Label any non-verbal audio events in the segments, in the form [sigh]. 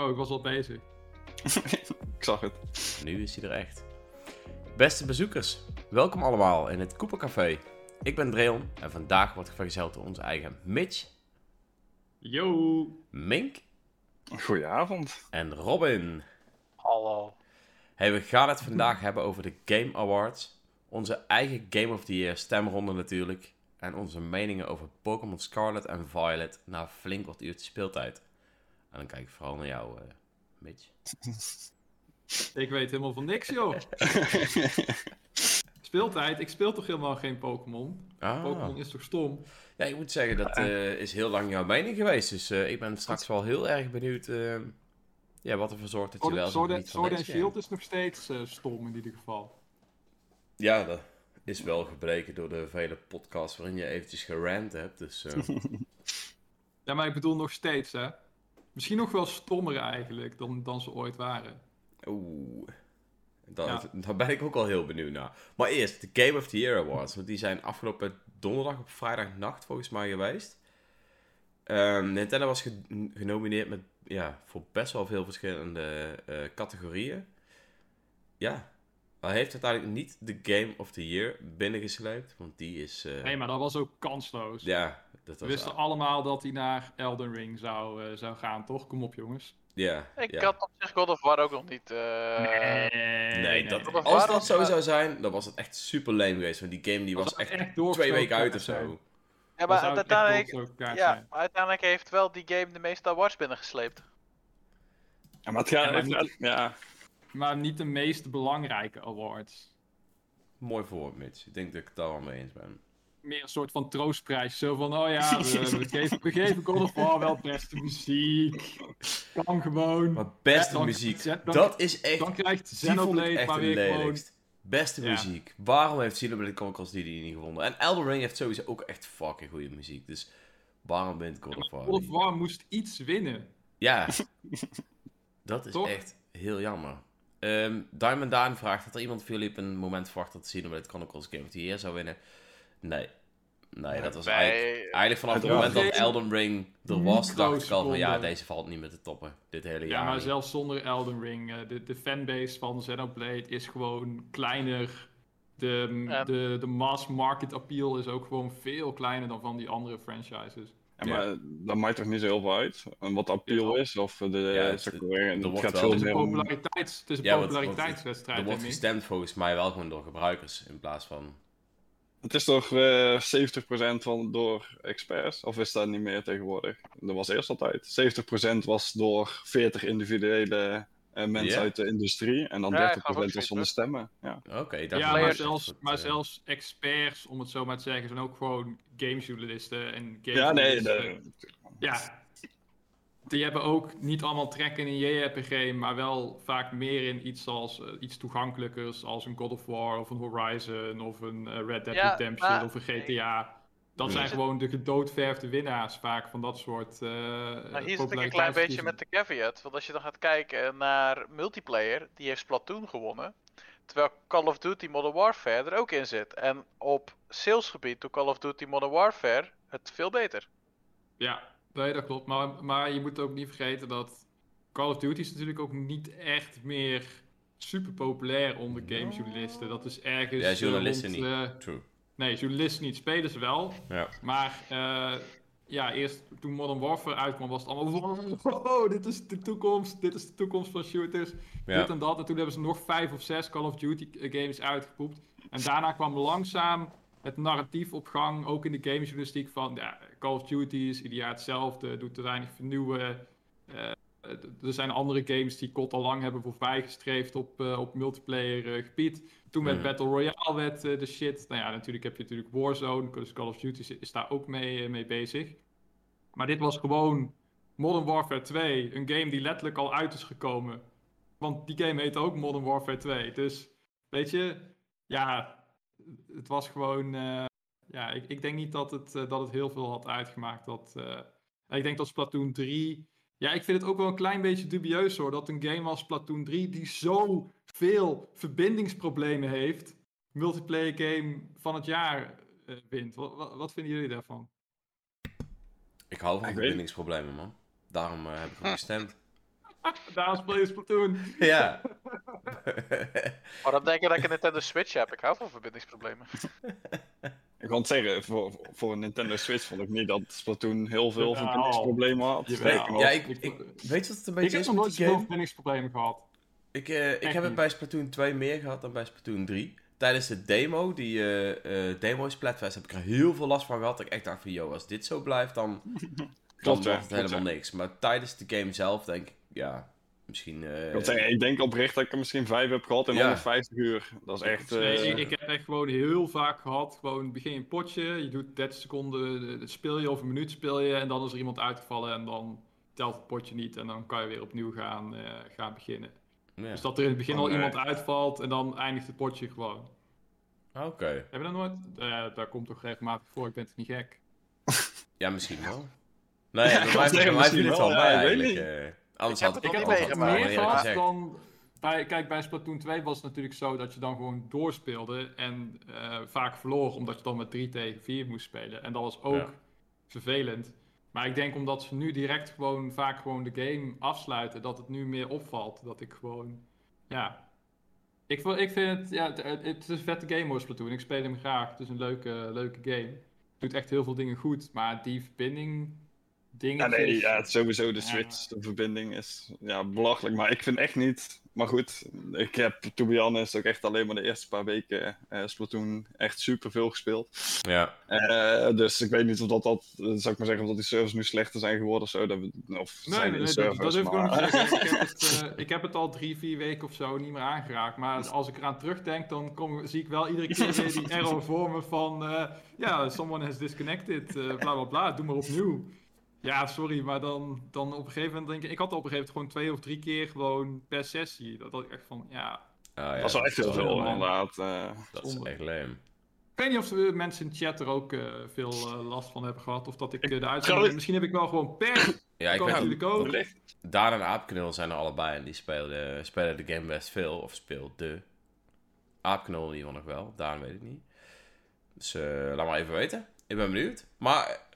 Oh, ik was al bezig. [laughs] ik zag het. Nu is hij er echt. Beste bezoekers, welkom allemaal in het Café. Ik ben Dreon en vandaag wordt vergezeld door onze eigen Mitch. Yo. Mink. Goedenavond. En Robin. Hallo. Hey, we gaan het vandaag [laughs] hebben over de Game Awards. Onze eigen Game of the Year stemronde natuurlijk. En onze meningen over Pokémon Scarlet en Violet na flink wat uurtje speeltijd. En dan kijk ik vooral naar jou, uh, Mitch. Ik weet helemaal van niks, joh. [laughs] Speeltijd? Ik speel toch helemaal geen Pokémon? Ah. Pokémon is toch stom? Ja, ik moet zeggen, dat uh, is heel lang jouw mening geweest. Dus uh, ik ben straks wel heel erg benieuwd uh, ja, wat ervoor zorgt dat je wel zo niet Sword and Shield is nog steeds stom in ieder geval. Ja, dat is wel gebleken door de vele podcasts waarin je eventjes gerant hebt. Dus, [laughs] ja, maar ik bedoel nog steeds, hè. Misschien nog wel stommer eigenlijk dan, dan ze ooit waren. Oeh. Daar, daar ben ik ook al heel benieuwd naar. Maar eerst, de Game of the Year Awards. Want die zijn afgelopen donderdag op vrijdagnacht volgens mij geweest. Um, Nintendo was genomineerd met, ja, voor best wel veel verschillende uh, categorieën. Ja, hij heeft uiteindelijk niet de Game of the Year binnengesleept. Want die is... Uh... Nee, maar dat was ook kansloos. Ja, dat was... We wisten allemaal dat hij naar Elden Ring zou, uh, zou gaan, toch? Kom op, jongens. Ja. Ik ja. had op zich God of War ook nog niet. Uh... Nee, nee, dat, als dat zo zou zijn, dan was het echt super lame geweest. Want die game die was, echt, echt twee weken uit of zo. Ja, maar uiteindelijk, ja, maar uiteindelijk heeft wel die game de meeste awards binnengesleept. Ja, maar het gaat... Ja, maar, niet, ja. Maar niet de meest belangrijke awards. Mooi voor Mitch. Ik denk dat ik het daar wel mee eens ben meer een soort van troostprijs. Zo van, oh ja, we, [laughs] geven, we geven God of War wel beste muziek. Kan gewoon. Maar beste muziek, dat is echt... Dan krijgt Xenoblade maar weer gewoon... Beste muziek. Waarom heeft Xenoblade Chronicles die, die niet gevonden? En Elden Ring heeft sowieso ook echt fucking goede muziek. Dus waarom wint God of War? God of War moest iets winnen. Ja. [laughs] dat is echt heel jammer. Um, Diamond Daan vraagt dat er iemand voor jullie op een moment verwacht dat Xenoblade Chronicles Game of the Year zou winnen. Nee. Nee, dat was eigenlijk, eigenlijk vanaf het moment dat Elden Ring er was, dacht ik al van ja, deze valt niet meer te toppen. Dit hele jaar. Ja, maar zelfs zonder Elden Ring, uh, de, de fanbase van Xenoblade is gewoon kleiner. De, de, de mass market appeal is ook gewoon veel kleiner dan van die andere franchises. Ja, maar dat maakt toch niet zo heel veel uit? En wat appeal is? Of de, ja, het, het, het gaat veel meer om... Het is een populariteitswedstrijd. Er wordt gestemd volgens mij wel gewoon door gebruikers in plaats van het is toch uh, eh, 70% van door experts? Of is dat niet meer tegenwoordig? Dat was eerst altijd. 70% was door 40 individuele uh, mensen uit de industrie. En dan ja, 30% was zonder stemmen. Ja, Oké, ja maar, zelfs, maar eh, zelfs experts, om het zo maar te zeggen, zijn ook gewoon gamejournalisten. En ja, nee. De... Ja, die hebben ook niet allemaal trekken in JRPG, maar wel vaak meer in iets als uh, iets toegankelijkers als een God of War of een Horizon of een uh, Red Dead Redemption of een GTA. Dat zijn gewoon de gedoodverfde winnaars vaak van dat soort. Uh, nou, hier zit ik een klein beetje met de caveat. Want als je dan gaat kijken naar multiplayer, die heeft Splatoon gewonnen. Terwijl Call of Duty Modern Warfare er ook in zit. En op salesgebied doet Call of Duty Modern Warfare het veel beter. Ja, Nee, dat klopt. Maar, maar je moet ook niet vergeten dat Call of Duty is natuurlijk ook niet echt meer super populair onder gamejournalisten. Dat is ergens. Ja, journalisten niet. Uh, True. Nee, journalisten niet. Spelers wel. Ja. Maar uh, ja, eerst toen Modern Warfare uitkwam, was het allemaal. Oh, [laughs] dit is de toekomst. Dit is de toekomst van shooters. Dit en dat. En toen hebben ze nog vijf of zes Call of Duty games uitgepoept. En daarna kwam langzaam het narratief op gang, ook in de gamejournalistiek, van ja, Call of Duty is ieder jaar hetzelfde, doet te weinig vernieuwen. Uh, er zijn andere games die kot al lang hebben voorbij gestreefd op, uh, op multiplayer gebied. Toen met Battle Royale werd de shit. Nou ja, natuurlijk heb je natuurlijk Warzone, dus Call of Duty is, daar ook mee, mee bezig. Maar dit was gewoon Modern Warfare 2, een game die letterlijk al uit is gekomen. Want die game heet ook Modern Warfare 2. Dus weet je, ja, het was gewoon. Uh, ja, ik, ik denk niet dat het, uh, dat het heel veel had uitgemaakt. Dat, uh, ik denk dat Splatoon 3. Ja, ik vind het ook wel een klein beetje dubieus hoor. Dat een game als Splatoon 3, die zo veel verbindingsproblemen heeft, multiplayer game van het jaar wint. Wat, wat, wat, vinden jullie daarvan? Ik hou van verbindingsproblemen, man. Daarom heb ik hem gestemd. [laughs] Daarom speel je Splatoon. Ja. [laughs] maar dan denk je dat ik een Nintendo Switch heb. Ik hou van verbindingsproblemen. [laughs] Ik kan het zeggen, voor, voor een Nintendo Switch vond ik niet dat Splatoon heel veel verbindingsproblemen had. ja, ik, ik, weet je wat het een beetje ik heb nog nooit zoveel verbindingsproblemen gehad. Ik, uh, ik heb het bij Splatoon 2 meer gehad dan bij Splatoon 3. Tijdens de demo, die uh, uh, demo Splatfest, heb ik er heel veel last van gehad. Dat ik echt dacht van, yo, als dit zo blijft, dan, dan wordt het helemaal niks. Maar tijdens de game zelf denk ik, ja, misschien... Uh... Ik, zeggen, ik denk oprecht dat ik er misschien 5 heb gehad in ja. 150 uur. Dat is echt... Nee, ik, ik, heb echt gewoon heel vaak gehad, gewoon begin een potje, je doet 30 seconden, speel je of een minuut speel je en dan is er iemand uitgevallen en dan telt het potje niet en dan kan je weer opnieuw gaan, gaan beginnen. Ja. Dus dat er in het begin al iemand uitvalt en dan eindigt het potje gewoon. Oké. Okay. Heb je dat nooit? Uh, daar komt toch regelmatig voor, ik ben toch niet gek? ja, misschien wel. [laughs] Nee, ja, bij mij viel het wel bij eigenlijk. Uh, anders ik had heb het, ik heb het meer gehad dan... Bij, kijk, bij Splatoon 2 was het natuurlijk zo dat je dan gewoon doorspeelde en uh, vaak verloor, omdat je dan met 3 tegen 4 moest spelen. En dat was ook ja. vervelend. Maar ik denk omdat ze nu direct gewoon vaak gewoon de game afsluiten, dat het nu meer opvalt. Dat ik gewoon, ja. Ik, ik vind het, ja, het, het is een vette game hoor, Splatoon. Ik speel hem graag. Het is een leuke, leuke game. Het doet echt heel veel dingen goed. Maar die verbinding, dingen. Ja, nee, ja, sowieso de Switch, de verbinding is ja, belachelijk. Maar ik vind echt niet maar goed, ik heb, to be honest, ook echt alleen maar de eerste paar weken uh, Splatoon echt super veel gespeeld. Ja. Uh, dus ik weet niet of dat, dat zou ik maar zeggen, of dat die servers nu slechter zijn geworden of zo. Dat, of nee, zijn nee, nee servers, dat, dat maar... ik niet [laughs] ik, heb het, uh, ik heb het al drie, vier weken of zo niet meer aangeraakt. Maar als ik eraan terugdenk, dan kom, zie ik wel iedere keer weer die [laughs] error vormen van... Ja, yeah, someone has disconnected, bla bla bla, doe maar opnieuw. Ja, sorry, maar dan, dan op een gegeven moment denk ik... Ik had op een gegeven moment gewoon twee of drie keer gewoon per sessie. Dat had ik echt van, ja... Oh, ja dat is wel echt heel veel, inderdaad. Uh, dat is echt leem. Ik weet niet of de mensen in chat er ook uh, veel uh, last van hebben gehad. Of dat ik de uitzending... Misschien heb ik wel gewoon per... ja, ik weet ook. Daan en Aapknul zijn er allebei. En die spelen, spelen de game best veel. Of speelt de... Aapknul in ieder geval nog wel. Daan weet ik niet. Dus laat maar even weten. Ik ben benieuwd. Maar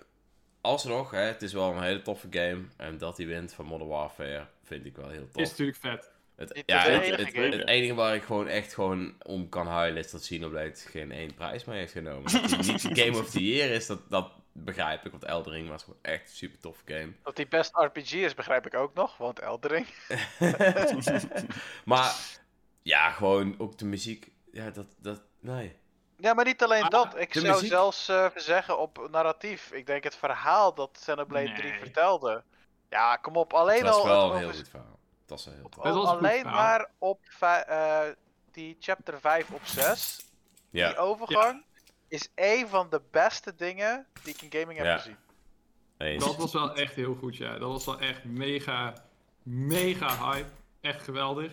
alsnog, hè, het is wel een hele toffe game. En dat hij wint van Modern Warfare vind ik wel heel tof. Is natuurlijk vet. Het, ja, het, het, het, enige waar ik gewoon echt gewoon om kan huilen is dat Xenoblade geen één prijs meer heeft genomen. Dat hij niet de [laughs] Game of the Year is, dat, dat begrijp ik. Want Eldering was gewoon echt een super toffe game. Dat die best RPG is, begrijp ik ook nog, want Eldering. [laughs] maar ja, gewoon ook de muziek. Ja, dat, dat, nee. Ja, maar niet alleen ah, dat. Ik zou zelfs uh, zeggen op narratief. Ik denk het verhaal dat Xenoblade nee. 3 vertelde. Ja, kom op. Alleen al. Dat is wel een heel goed verhaal. Dat is heel tof. Alleen maar op uh, die chapter 5 op 6. Ja. Die overgang ja. is een van de beste dingen die ik in gaming heb ja. gezien. Eens. Dat was wel echt heel goed, ja. Dat was wel echt mega, mega hype. Echt geweldig.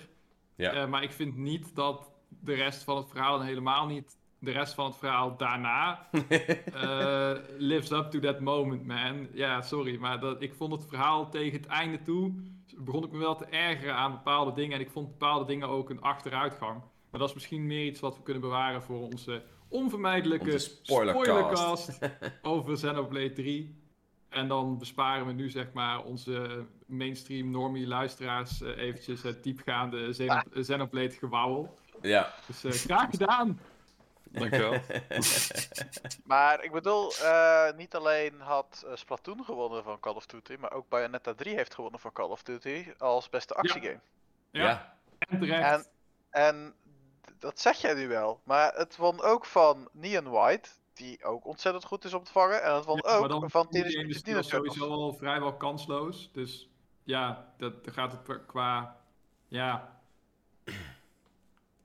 Ja. Uh, maar ik vind niet dat de rest van het verhaal en helemaal niet de rest van het verhaal daarna uh, [laughs] lives up to that moment, man. Ja, sorry, maar dat, ik vond het verhaal tegen het einde toe, begon ik me wel te ergeren aan bepaalde dingen. En ik vond bepaalde dingen ook een achteruitgang. Maar dat is misschien meer iets wat we kunnen bewaren voor onze onvermijdelijke onze spoilercast, spoilercast [laughs] over Xenoblade 3. En dan besparen we nu zeg maar onze mainstream normie luisteraars uh, eventjes het diepgaande Xenoblade gewauwel. Ja. Dus uh, graag gedaan. Dankjewel. [laughs] maar ik bedoel, uh, niet alleen had uh, Splatoon gewonnen van Call of Duty, maar ook Bayonetta 3 heeft gewonnen van Call of Duty als beste actiegame. Ja. ja. En En, en dat zeg jij nu wel, maar het won ook van Neon White, die ook ontzettend goed is om te vangen. En het won ja, ook van Teenage Mutant Ninja sowieso al vrijwel kansloos, dus ja, dat, dat gaat het qua, ja...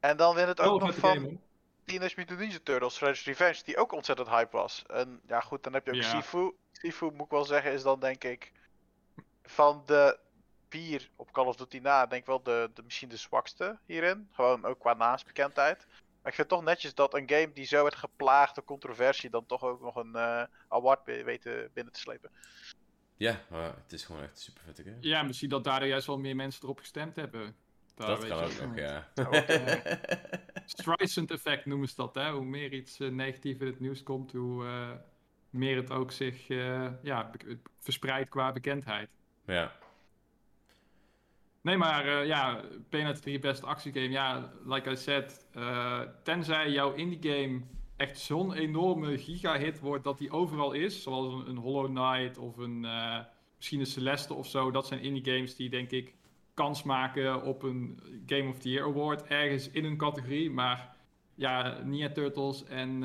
En dan wint het ook nog van... Teenage Mutant Ninja Turtles Shredder's Revenge, die ook ontzettend hype was. En ja goed, dan heb je ook ja. Sifu. Sifu moet ik wel zeggen, is dan denk ik van de vier op Call of Duty na, denk ik wel de, de, misschien de zwakste hierin. Gewoon ook qua naamsbekendheid. Maar ik vind het toch netjes dat een game die zo werd geplaagd door controversie, dan toch ook nog een uh, award weten binnen te slepen. Ja, het is gewoon echt een super vette game. Ja, misschien dat daar juist wel meer mensen erop gestemd hebben. Daar dat kan ook nog, ja. [laughs] Streisand effect noemen ze dat, hè. Hoe meer iets uh, negatief in het nieuws komt, hoe uh, meer het ook zich uh, ja, verspreidt qua bekendheid. Ja. Nee, maar uh, ja, Bayonetta 3 beste actiegame. Ja, like I said, uh, tenzij jouw indie game echt zo'n enorme giga-hit wordt dat die overal is, zoals een, een Hollow Knight of een, uh, misschien een Celeste of zo, dat zijn indie games die denk ik kans maken op een Game of the Year Award ergens in een categorie. Maar ja, Nia Turtles en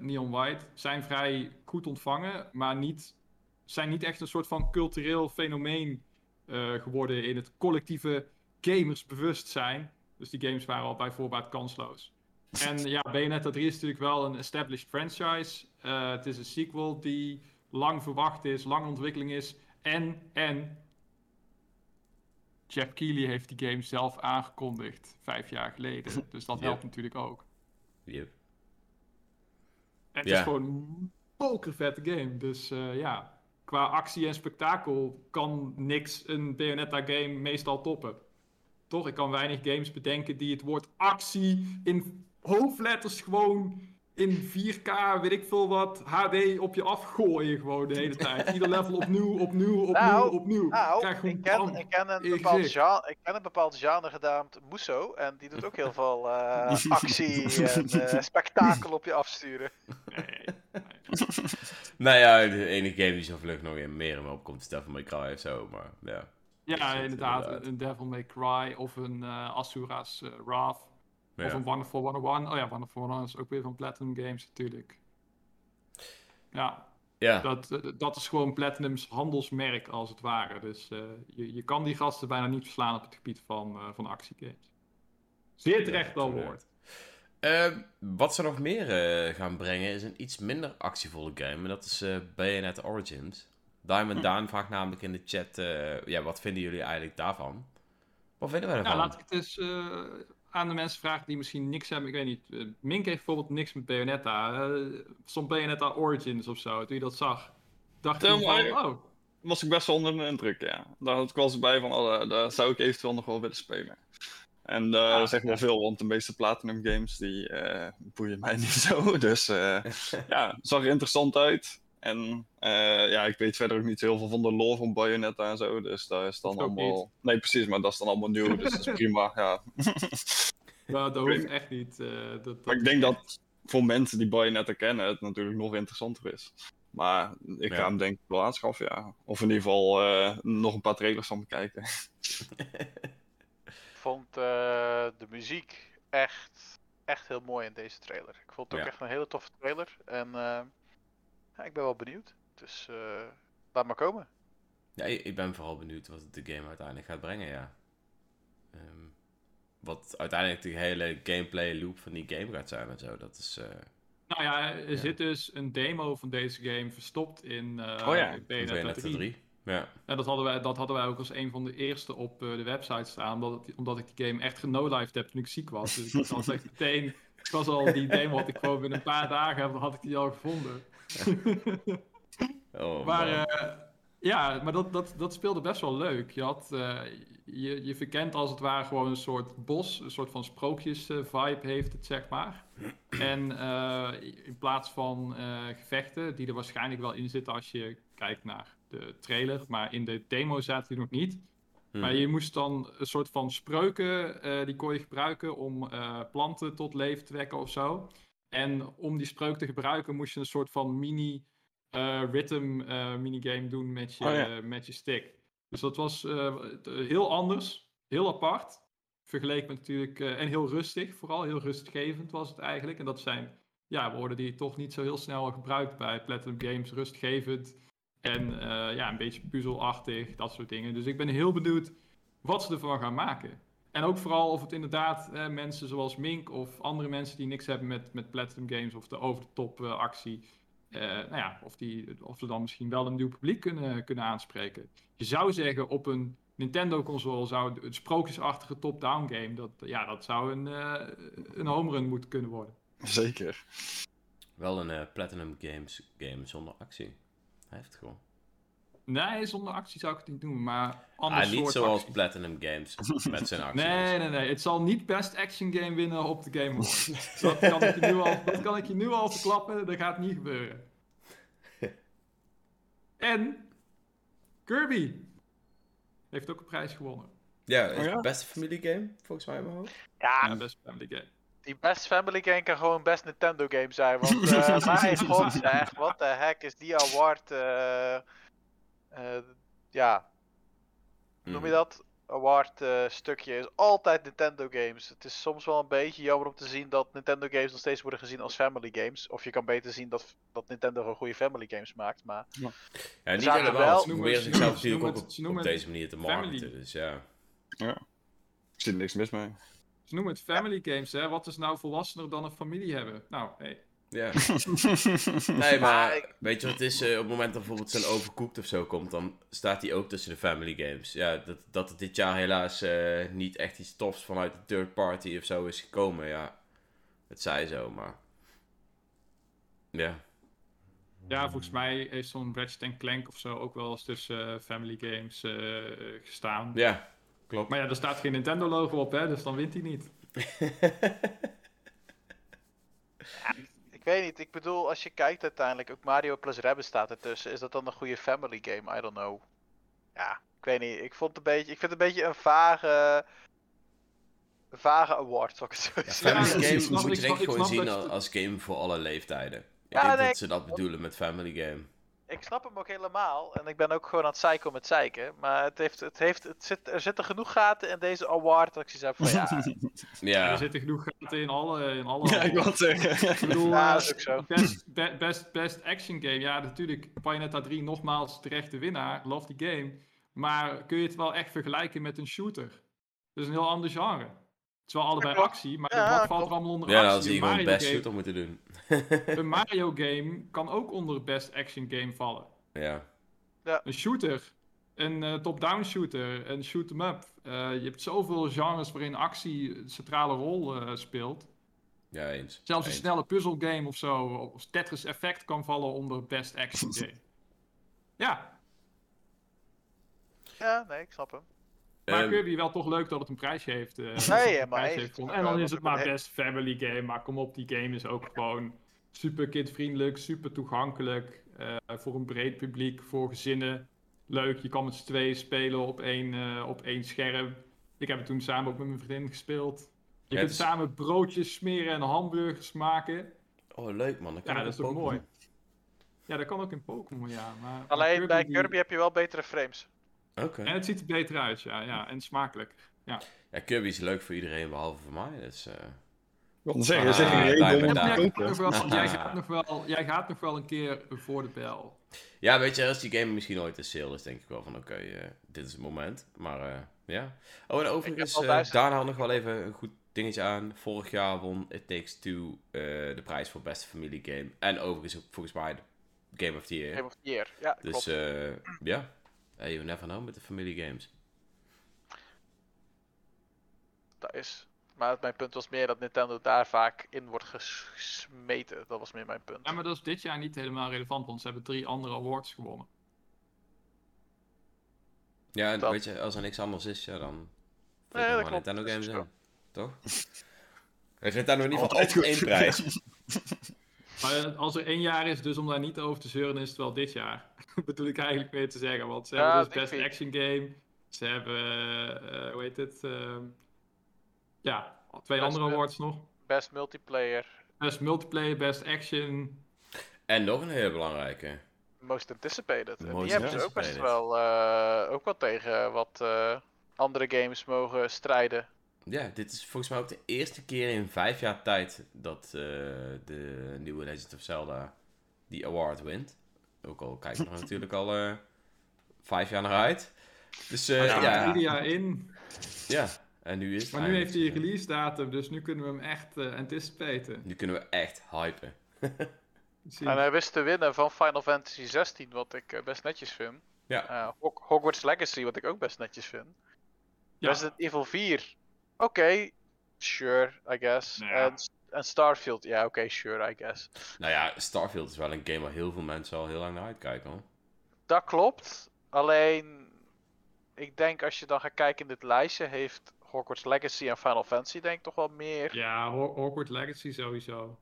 Neon White zijn vrij goed ontvangen, maar niet, zijn niet echt een soort van cultureel fenomeen uh, geworden in het collectieve gamersbewustzijn. Dus die games waren al bij voorbaat kansloos. En ja, Bayonetta 3 is natuurlijk wel een established franchise. Uh, het is een sequel die lang verwacht is, lang ontwikkeling is. En, en Jeff Keighley heeft die game zelf aangekondigd vijf jaar geleden. [laughs] Dus dat helpt natuurlijk ook. Yep. Het is gewoon een pokervette game. Dus uh, ja, qua actie en spektakel kan niks een Bayonetta game meestal toppen. Toch? Ik kan weinig games bedenken die het woord actie in hoofdletters gewoon in 4K, weet ik veel wat, HD op je afgooien gewoon de hele tijd. Ieder level opnieuw, opnieuw, opnieuw, nou, opnieuw. Nou, ik, ken, ik, ken een bepaald genre, ik ken een bepaald genre genaamd Muso en die doet ook heel veel uh, [laughs] actie en uh, spektakel op je afsturen. Nee, nee. nou ja, de enige game die zo vlug nog in meer in me opkomt is Devil May Cry of zo, maar ja. Ja, inderdaad, Een Devil May Cry of een uh, Asura's Wrath. Ja. Of een Wonderful 101. Oh ja, Wonderful 101 is ook weer van Platinum Games natuurlijk. Ja, ja. Dat, dat is gewoon Platinums handelsmerk als het ware. Dus uh, je, je kan die gasten bijna niet verslaan op het gebied van, uh, van actiegames. Zeer terecht wel woord. Uh, wat ze nog meer uh, gaan brengen is een iets minder actievolle game. En dat is uh, Bayonetta Origins. Diamond hm. Daan vraagt namelijk in de chat: ja, wat vinden jullie eigenlijk daarvan? Wat vinden wij ervan? Nou, laat ik het eens aan de mensen vragen die misschien niks hebben. Ik weet niet. Uh, Mink heeft bijvoorbeeld niks met Bayonetta. Uh, Soms Bayonetta Origins of zo. Toen je dat zag, dacht je van, oh. Was ik best wel onder de indruk, ja. Daar had ik wel eens bij van, oh, daar zou ik eventueel nog wel willen spelen. En uh, ah, dat zegt wel veel, want de meeste Platinum games die boeien mij niet [laughs] zo. Dus [laughs] ja, zag er interessant uit. En ja, ik weet verder ook niet heel veel van de lore van Bayonetta en zo. Dus daar is dan allemaal. Nee, precies, maar dat is dan allemaal nieuw. dus dat is [laughs] prima. Ja. Nou, dat hoeft echt niet. Uh, dat, dat maar ik denk dat voor mensen die Bayonetta kennen, het natuurlijk nog interessanter is. Maar ik ga hem denk ik wel aanschaffen, ja. Of in ieder geval uh, nog een paar trailers van bekijken. ik vond uh, de muziek echt, echt heel mooi in deze trailer. Ik vond het ook echt een hele toffe trailer. En ja, ik ben wel benieuwd. Dus laat maar komen. Ja, ik ben vooral benieuwd wat de game uiteindelijk gaat brengen, ja. Um, wat uiteindelijk de hele gameplay loop van die game gaat zijn en zo. Dat is. Uh, nou ja, er zit dus een demo van deze game verstopt in. Uh, oh ja, Bayonetta 3. 3. Ja. En dat hadden, wij, dat hadden wij ook als een van de eerste op uh, de website staan. Omdat, omdat ik die game echt genolived heb toen ik ziek was. Dus ik was [laughs] echt meteen. Ik was al die demo had ik gewoon binnen een paar dagen had ik die al gevonden. [laughs] oh, maar ja, maar dat, dat, dat speelde best wel leuk. Je, had, uh, je, je verkent als het ware gewoon een soort bos, een soort van sprookjes-vibe heeft het, zeg maar. [clears throat] En in plaats van gevechten, die er waarschijnlijk wel in zitten als je kijkt naar de trailer, maar in de demo zaten die nog niet. Maar hmm. je moest dan een soort van spreuken, die kon je gebruiken om planten tot leven te wekken of zo. En om die spreuk te gebruiken moest je een soort van mini uh, rhythm uh, minigame doen met je, oh, met je stick. Dus dat was uh, heel anders, heel apart. Vergeleken met natuurlijk, en heel rustig, vooral heel rustgevend was het eigenlijk. En dat zijn ja, woorden die je toch niet zo heel snel gebruikt bij Platinum Games. Rustgevend en ja, een beetje puzzelachtig, dat soort dingen. Dus ik ben heel benieuwd wat ze ervan gaan maken. En ook vooral of het inderdaad mensen zoals Mink of andere mensen die niks hebben met, met Platinum Games of de over-de-top actie uh, nou ja, of, die, of ze dan misschien wel een nieuw publiek kunnen, kunnen aanspreken. Je zou zeggen, op een Nintendo-console zou een sprookjesachtige top-down game, dat, ja, dat zou een, uh, een home run moeten kunnen worden. Zeker. Wel een uh, Platinum Games game zonder actie. Hij heeft gewoon. Nee, zonder actie zou ik het niet doen, maar anders ah, niet zoals Platinum Games met zijn [laughs] actie. Nee, nee, nee. Het zal niet Best Action Game winnen op de Game Awards. [laughs] dat, kan ik je nu al, dat kan ik je nu al verklappen. Dat gaat niet gebeuren. [laughs] en Kirby heeft ook een prijs gewonnen. Ja, is oh, beste familiegame, volgens mij in mijn hoofd. Ja, ja best family game. Die best family game kan gewoon best Nintendo game zijn. Want uh, mijn god zeg, wat de heck is die award... Uh, uh, ja, noem je mhm. dat? Award uh, stukje is altijd Nintendo games. Het is soms wel een beetje jammer om te zien dat Nintendo games nog steeds worden gezien als family games. Of je kan beter zien dat, dat Nintendo een goede family games maakt. Maar ja, ja niet helemaal. Ze proberen zichzelf natuurlijk ook op, op, deze manier te marketen. Dus ja. Ja, er zit niks mis mee. Ze noemen het family games, hè. Wat is nou volwassener dan een familie hebben? Nou, hey. Ja. [laughs] nee, maar weet je wat het is? Uh, op het moment dat bijvoorbeeld zo'n overcooked of zo komt, dan staat hij ook tussen de family games. Ja, dat, dat het dit jaar helaas uh, niet echt iets tofs vanuit de third party of zo is gekomen, ja. Het zij zo, maar... Ja. Ja, volgens mij heeft zo'n Ratchet Clank of zo ook wel eens tussen uh, family games gestaan. Ja, klopt. Maar ja, er staat geen Nintendo logo op, hè, dus dan wint hij niet. [laughs] Ik weet niet, ik bedoel, als je kijkt uiteindelijk, ook Mario plus Rabbids staat ertussen. Is dat dan een goede family game? I don't know. Ja, ik weet niet. Ik, vond het een beetje, ik vind het een beetje een vage, vage award, zou ik het zo zeggen. family game moet je denk ik gewoon zien als game voor alle leeftijden. Ik ja, denk dat ze dat bedoelen met family game ik snap hem ook helemaal. En ik ben ook gewoon aan het zeiken met zeiken. Maar het heeft, het heeft, het zit, er zitten genoeg gaten in deze award. Dat ik zeg van ja. [laughs] ja. Er zitten genoeg gaten in alle. In alle [laughs] ja, ik wil zeggen. Ik bedoel, [laughs] ja, dat is ook zo. Best, best, best action game. Ja, natuurlijk. Bayonetta 3 nogmaals terecht de winnaar. Love die game. Maar kun je het wel echt vergelijken met een shooter? Dat is een heel ander genre. Het is wel allebei actie, maar ja, wat valt er allemaal onder ja, actie? Ja, je gewoon best shooter moeten doen. [laughs] een Mario game kan ook onder best action game vallen. Ja. ja. Een shooter, een uh, top-down shooter, een shoot-em-up. Uh, je hebt zoveel genres waarin actie een centrale rol uh, speelt. Ja, eens. Zelfs een snelle puzzelgame of zo, of Tetris Effect kan vallen onder best action [laughs] game. ja. Ja, nee, ik snap hem. Maar um, Kirby wel toch leuk dat het een prijsje heeft. [laughs] Uh, nee, maar heeft En dan is het maar best family game. Maar kom op, die game is ook gewoon super kindvriendelijk, super toegankelijk. Uh, voor een breed publiek, voor gezinnen. Leuk, je kan met z'n tweeën spelen op één, uh, op één scherm. Ik heb het toen samen ook met mijn vriendin gespeeld. Je kunt samen broodjes smeren en hamburgers maken. Oh, leuk man. Dat ja, dat is toch mooi. Ja, dat kan ook in Pokémon, ja. Maar Alleen bij Kirby heb je wel betere frames. Oké. En het ziet er beter uit, ja. ja. En smakelijk. Ja. ja, Kirby is leuk voor iedereen, behalve voor mij. Dus, uh... Ik wil zeggen, ah, zeg je jij, gaat nog wel, jij gaat nog wel een keer voor de bel. Ja, weet je, als die game misschien ooit een sale is, denk ik wel van oké, okay, uh, dit is het moment. Maar uh, ja. Oh, en overigens, uh, daarna had nog wel even een goed dingetje aan. Vorig jaar won It Takes Two de prijs voor beste familiegame. En overigens ook volgens mij de Game of the Year. Game of the Year, ja, Dus ja, Hey, you never know met de familiegames. Dat is. Maar mijn punt was meer dat Nintendo daar vaak in wordt gesmeten. Dat was meer mijn punt. Ja, maar dat is dit jaar niet helemaal relevant, want ze hebben drie andere awards gewonnen. Ja, en weet je, als er niks anders is, ja, dan. Nee, dat Nintendo games in. Toch? [laughs] Heeft Nintendo in ieder geval altijd één prijs. [laughs] Maar als er één jaar is, dus om daar niet over te zeuren, is het wel dit jaar. [laughs] bedoel ik eigenlijk mee te zeggen. Want ze hebben dus Best Action Game. Ze hebben, uh, hoe heet het? Uh, ja, twee andere awards nog. Best Multiplayer. Best Multiplayer, Best Action. En nog een hele belangrijke. Most Anticipated. Most die hebben ze ook best wel, uh, ook wel tegen wat andere games mogen strijden. Ja, dit is volgens mij ook de eerste keer in vijf jaar tijd dat uh, de nieuwe Legend of Zelda die award wint. Ook al kijk ik er [laughs] natuurlijk al uh, vijf jaar naar uit. Dus uh, ja, ja. ieder jaar in. Ja, en nu is het Maar nu heeft hij een release datum, dus nu kunnen we hem echt uh, anticipaten. Nu kunnen we echt hypen. [laughs] en hij wist te winnen van Final Fantasy 16, wat ik best netjes vind. Ja. Hogwarts Legacy, wat ik ook best netjes vind. Ja. Resident Evil 4 Oké, sure, I guess. En, en, Starfield, ja, oké, sure, I guess. Nou ja, Starfield is wel een game waar heel veel mensen al heel lang naar uitkijken hoor. Dat klopt. Alleen, ik denk als je dan gaat kijken in dit lijstje, heeft Hogwarts Legacy en Final Fantasy denk ik toch wel meer. Ja, Hogwarts Legacy sowieso.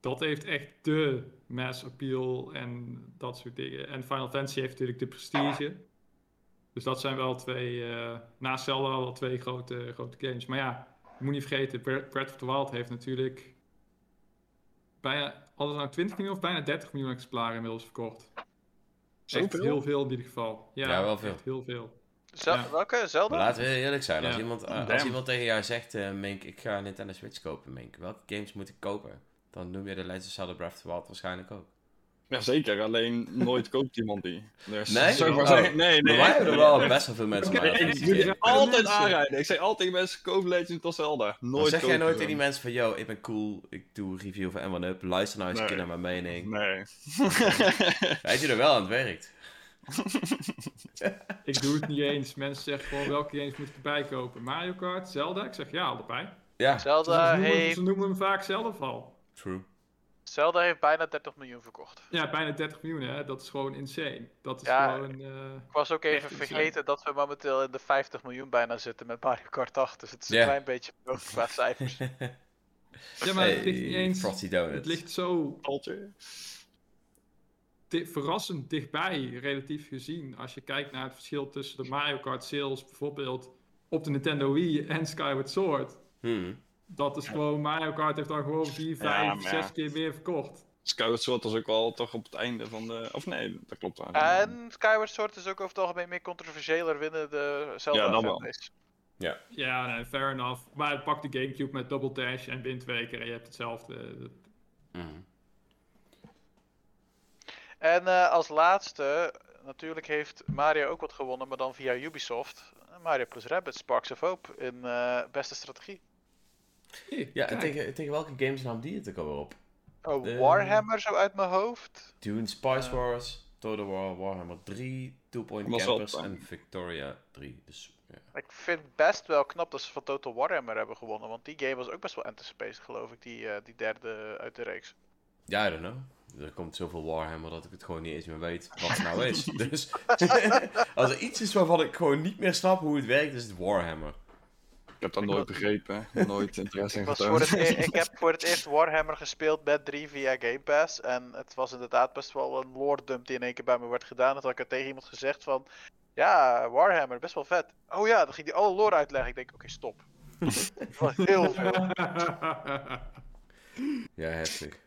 Dat heeft echt de mass appeal en dat soort dingen. En Final Fantasy heeft natuurlijk de prestige. Dus dat zijn wel twee, uh, naast Zelda wel twee grote, grote games. Maar ja, je moet niet vergeten, Breath of the Wild heeft natuurlijk bijna, alles nou 20 miljoen of bijna 30 miljoen exemplaren inmiddels verkocht. Echt heel veel in ieder geval. Ja, wel veel. heel veel. Welke? Zelda? laten we eerlijk zijn. Als, iemand, als iemand tegen jou zegt, uh, Mink, ik ga Nintendo Switch kopen, Mink. Welke games moet ik kopen? Dan noem je de Legend of Zelda Breath of the Wild waarschijnlijk ook. Jazeker, alleen nooit koopt iemand die. Dus, nee? Oh. nee? Nee, nee. Maar er wel best wel veel [laughs] mensen okay, ik, ik, altijd aanrijden. Ik zeg altijd mensen, koop Legend of Zelda. Nooit zeg jij nooit tegen die mensen van, yo, ik ben cool, ik doe review van M1-Up, luister nou eens een keer naar mijn mening. Nee. [laughs] Weet je er wel aan het werkt. [laughs] ik doe het niet eens. Mensen zeggen gewoon welke games moet ik erbij kopen. Mario Kart, Zelda? Ik zeg ja, allebei. Ja. Zelda ze noemen, heeft... Ze noemen hem vaak Zelda val. True. Zelda heeft bijna 30 miljoen verkocht. Ja, bijna 30 miljoen, hè. Dat is gewoon insane. Dat is gewoon... Uh, ik was ook even vergeten dat we momenteel in de 50 miljoen bijna zitten met Mario Kart 8. Dus het is een klein beetje qua [laughs] cijfers. ja, maar het ligt niet eens... Het ligt zo... Verrassend dichtbij, relatief gezien. Als je kijkt naar het verschil tussen de Mario Kart sales bijvoorbeeld op de Nintendo Wii en Skyward Sword. Hmm dat is gewoon, Mario Kart heeft dan gewoon 4, 5, 6 keer meer verkocht. Skyward Sword was ook wel toch op het einde van de... Of nee, dat klopt eigenlijk. En Skyward Sword is ook over het algemeen meer controversiëler binnen de Zelda Ja, dan wel. Ja, ja nee, fair enough. Maar het pakt de Gamecube met Double Dash en wint twee keer en je hebt hetzelfde. Mm. En uh, als laatste, natuurlijk heeft Mario ook wat gewonnen, maar dan via Ubisoft. Mario plus Rabbids, Sparks of Hope in uh, beste strategie. Ja, tegen, tegen welke games nam die het ook alweer op? Oh, Warhammer zo uit mijn hoofd. Dune, Spice uh, Wars, Total War, Warhammer 3, Two Point Campers en Victoria 3. Dus, ja. Ik vind best wel knap dat ze van Total Warhammer hebben gewonnen, want die game was ook best wel anticipated geloof ik, die, uh, die derde uit de reeks. Ja, I don't know. Er komt zoveel Warhammer dat ik het gewoon niet eens meer weet wat het nou is. [laughs] dus [laughs] als er iets is waarvan ik gewoon niet meer snap hoe het werkt, is het Warhammer. Ik heb dat nooit begrepen, [laughs] nooit interesse in getoond. E- [laughs] ik heb voor het eerst Warhammer gespeeld met 3 via Game Pass. En het was inderdaad best wel een lore dump die in één keer bij me werd gedaan. Dat had ik er tegen iemand gezegd van... Ja, Warhammer, best wel vet. Oh ja, dan ging hij alle lore uitleggen. Ik denk, oké, stop. [laughs] Heel veel. ja, heftig.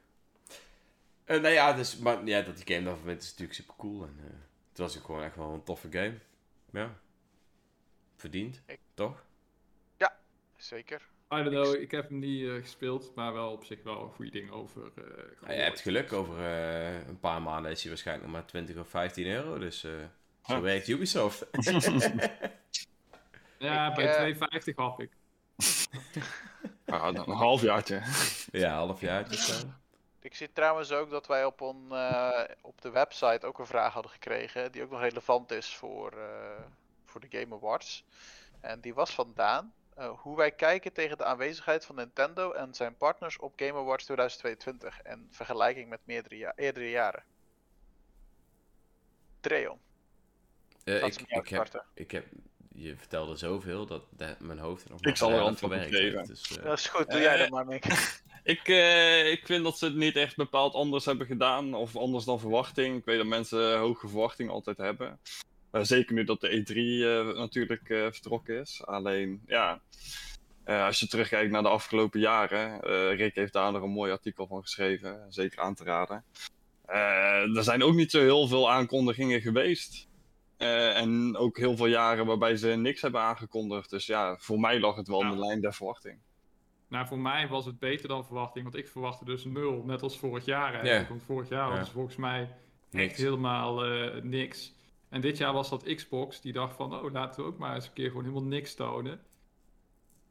Uh, nou ja, dus, maar ja, dat die game dan vindt is natuurlijk super cool. En, uh, het was ook gewoon echt wel een toffe game. Ja. Verdiend, toch? Zeker. I don't know, ik heb hem niet uh, gespeeld, maar wel op zich wel een goede ding over. Uh, ja, je hebt geluk, over uh, een paar maanden is hij waarschijnlijk nog maar 20 of 15 euro, dus zo werkt Ubisoft. [laughs] ja, ik, bij 2,50 had ik. [laughs] ah, dan een halfjaartje. ja, een halfjaartje. Ik zie trouwens ook dat wij op, on, op de website ook een vraag hadden gekregen, die ook nog relevant is voor, voor de Game Awards. En die was van Daan. Uh, hoe wij kijken tegen de aanwezigheid van Nintendo en zijn partners op Game Awards 2022 en vergelijking met meerdere ja eerdere jaren. Treon. Uh, ik, ik, heb, ik heb, je vertelde zoveel dat de, mijn hoofd er nog Ik zal er antwoord op geven. Dus, uh... Dat is goed, doe jij dat maar, Mick. [laughs] ik, ik vind dat ze het niet echt bepaald anders hebben gedaan, of anders dan verwachting. Ik weet dat mensen hoge verwachtingen altijd hebben. Eh, zeker nu dat de E3 eh, natuurlijk eh, vertrokken is. Alleen, ja, als je terugkijkt naar de afgelopen jaren, Rick heeft daar nog een mooi artikel van geschreven, zeker aan te raden. er zijn ook niet zo heel veel aankondigingen geweest. en ook heel veel jaren waarbij ze niks hebben aangekondigd. Dus ja, voor mij lag het wel in de lijn der verwachting. Nou, voor mij was het beter dan verwachting, want ik verwachtte dus nul, net als vorig jaar. Yeah. Want vorig jaar was volgens mij echt helemaal niks. En dit jaar was dat Xbox, die dacht van, oh, laten we ook maar eens een keer gewoon helemaal niks tonen.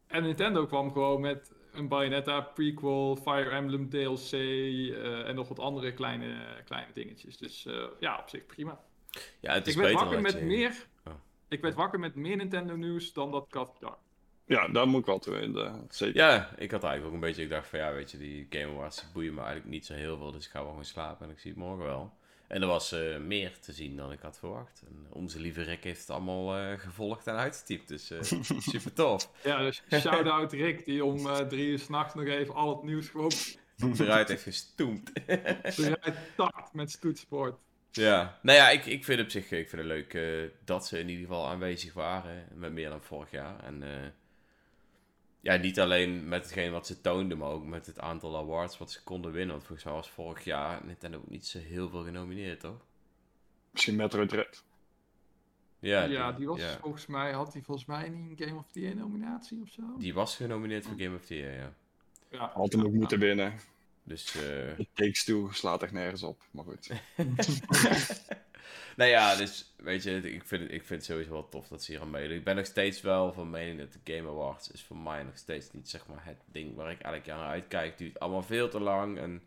En Nintendo kwam gewoon met een Bayonetta prequel, Fire Emblem DLC uh, en nog wat andere kleine, kleine dingetjes. Dus uh, ja, op zich prima. Ja, het is ik werd wakker met meer. Oh. Ik werd wakker met meer Nintendo nieuws dan dat ik had Ja, daar moet ik wel toe in. zeker. Ja, ik had eigenlijk ook een beetje. Ik dacht van ja, weet je, die Game Awards boeien me eigenlijk niet zo heel veel. Dus ik ga wel gewoon slapen en ik zie het morgen wel. En er was uh, meer te zien dan ik had verwacht. En onze lieve Rick heeft het allemaal uh, gevolgd en uitgetypt. Dus uh, [laughs] super tof. Ja, dus shout-out Rick, die om drie uur s'nachts nog even al het nieuws gewoon... [laughs] eruit heeft gestoemd. [laughs] eruit takt met stoetsport. Ja, nou ja, ik, ik vind op zich ik vind het leuk dat ze in ieder geval aanwezig waren. Met meer dan vorig jaar. En ja, niet alleen met hetgeen wat ze toonden, maar ook met het aantal awards wat ze konden winnen. Want volgens mij was vorig jaar Nintendo ook niet zo heel veel genomineerd, toch? Misschien Metroid Dread. Ja, ja die, was volgens mij, had hij volgens mij niet een Game of the Year nominatie of zo? Die was genomineerd voor Game of the Year, ja. Ja, had hem ook moeten winnen. Dus, uh... Takes Two slaat echt nergens op, maar goed. [laughs] nou ja, dus weet je, ik vind, het, ik vind het sowieso wel tof dat ze hier aan meedoen. Ik ben nog steeds wel van mening dat de Game Awards is voor mij nog steeds niet zeg maar het ding waar ik elk jaar naar uitkijk. Het duurt allemaal veel te lang en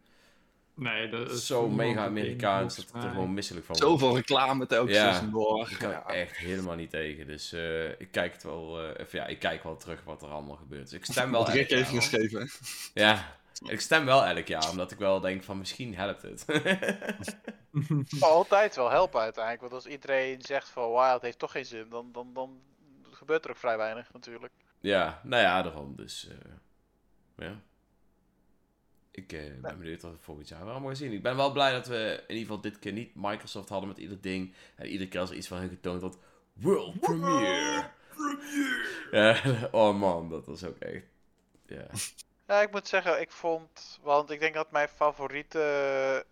Nee, dat is zo mega Amerikaans dat ik er gewoon misselijk van Zoveel reclame telkens ja, door. Ik kan ja. echt helemaal niet tegen. Dus uh, ik kijk het wel, uh, ja, ik kijk wel terug wat er allemaal gebeurt. Dus ik stem wel. Rick heeft geschreven. Ja, ik stem wel elk jaar, omdat ik wel denk van misschien helpt het. [laughs] Altijd wel helpen uiteindelijk. Want als iedereen zegt van wauw, het heeft toch geen zin, dan, dan, dan gebeurt er ook vrij weinig natuurlijk. Ja, nou ja, daarom. Dus uh, ja. Ik uh, ben benieuwd wat we volgend jaar allemaal gaan zien. Ik ben wel blij dat we in ieder geval dit keer niet Microsoft hadden met ieder ding. En iedere keer als er iets van hun getoond wordt. World Premiere! Ja, [laughs] oh man, dat was ook echt... Ja. Ja, ik moet zeggen, ik vond... Want ik denk dat mijn favoriete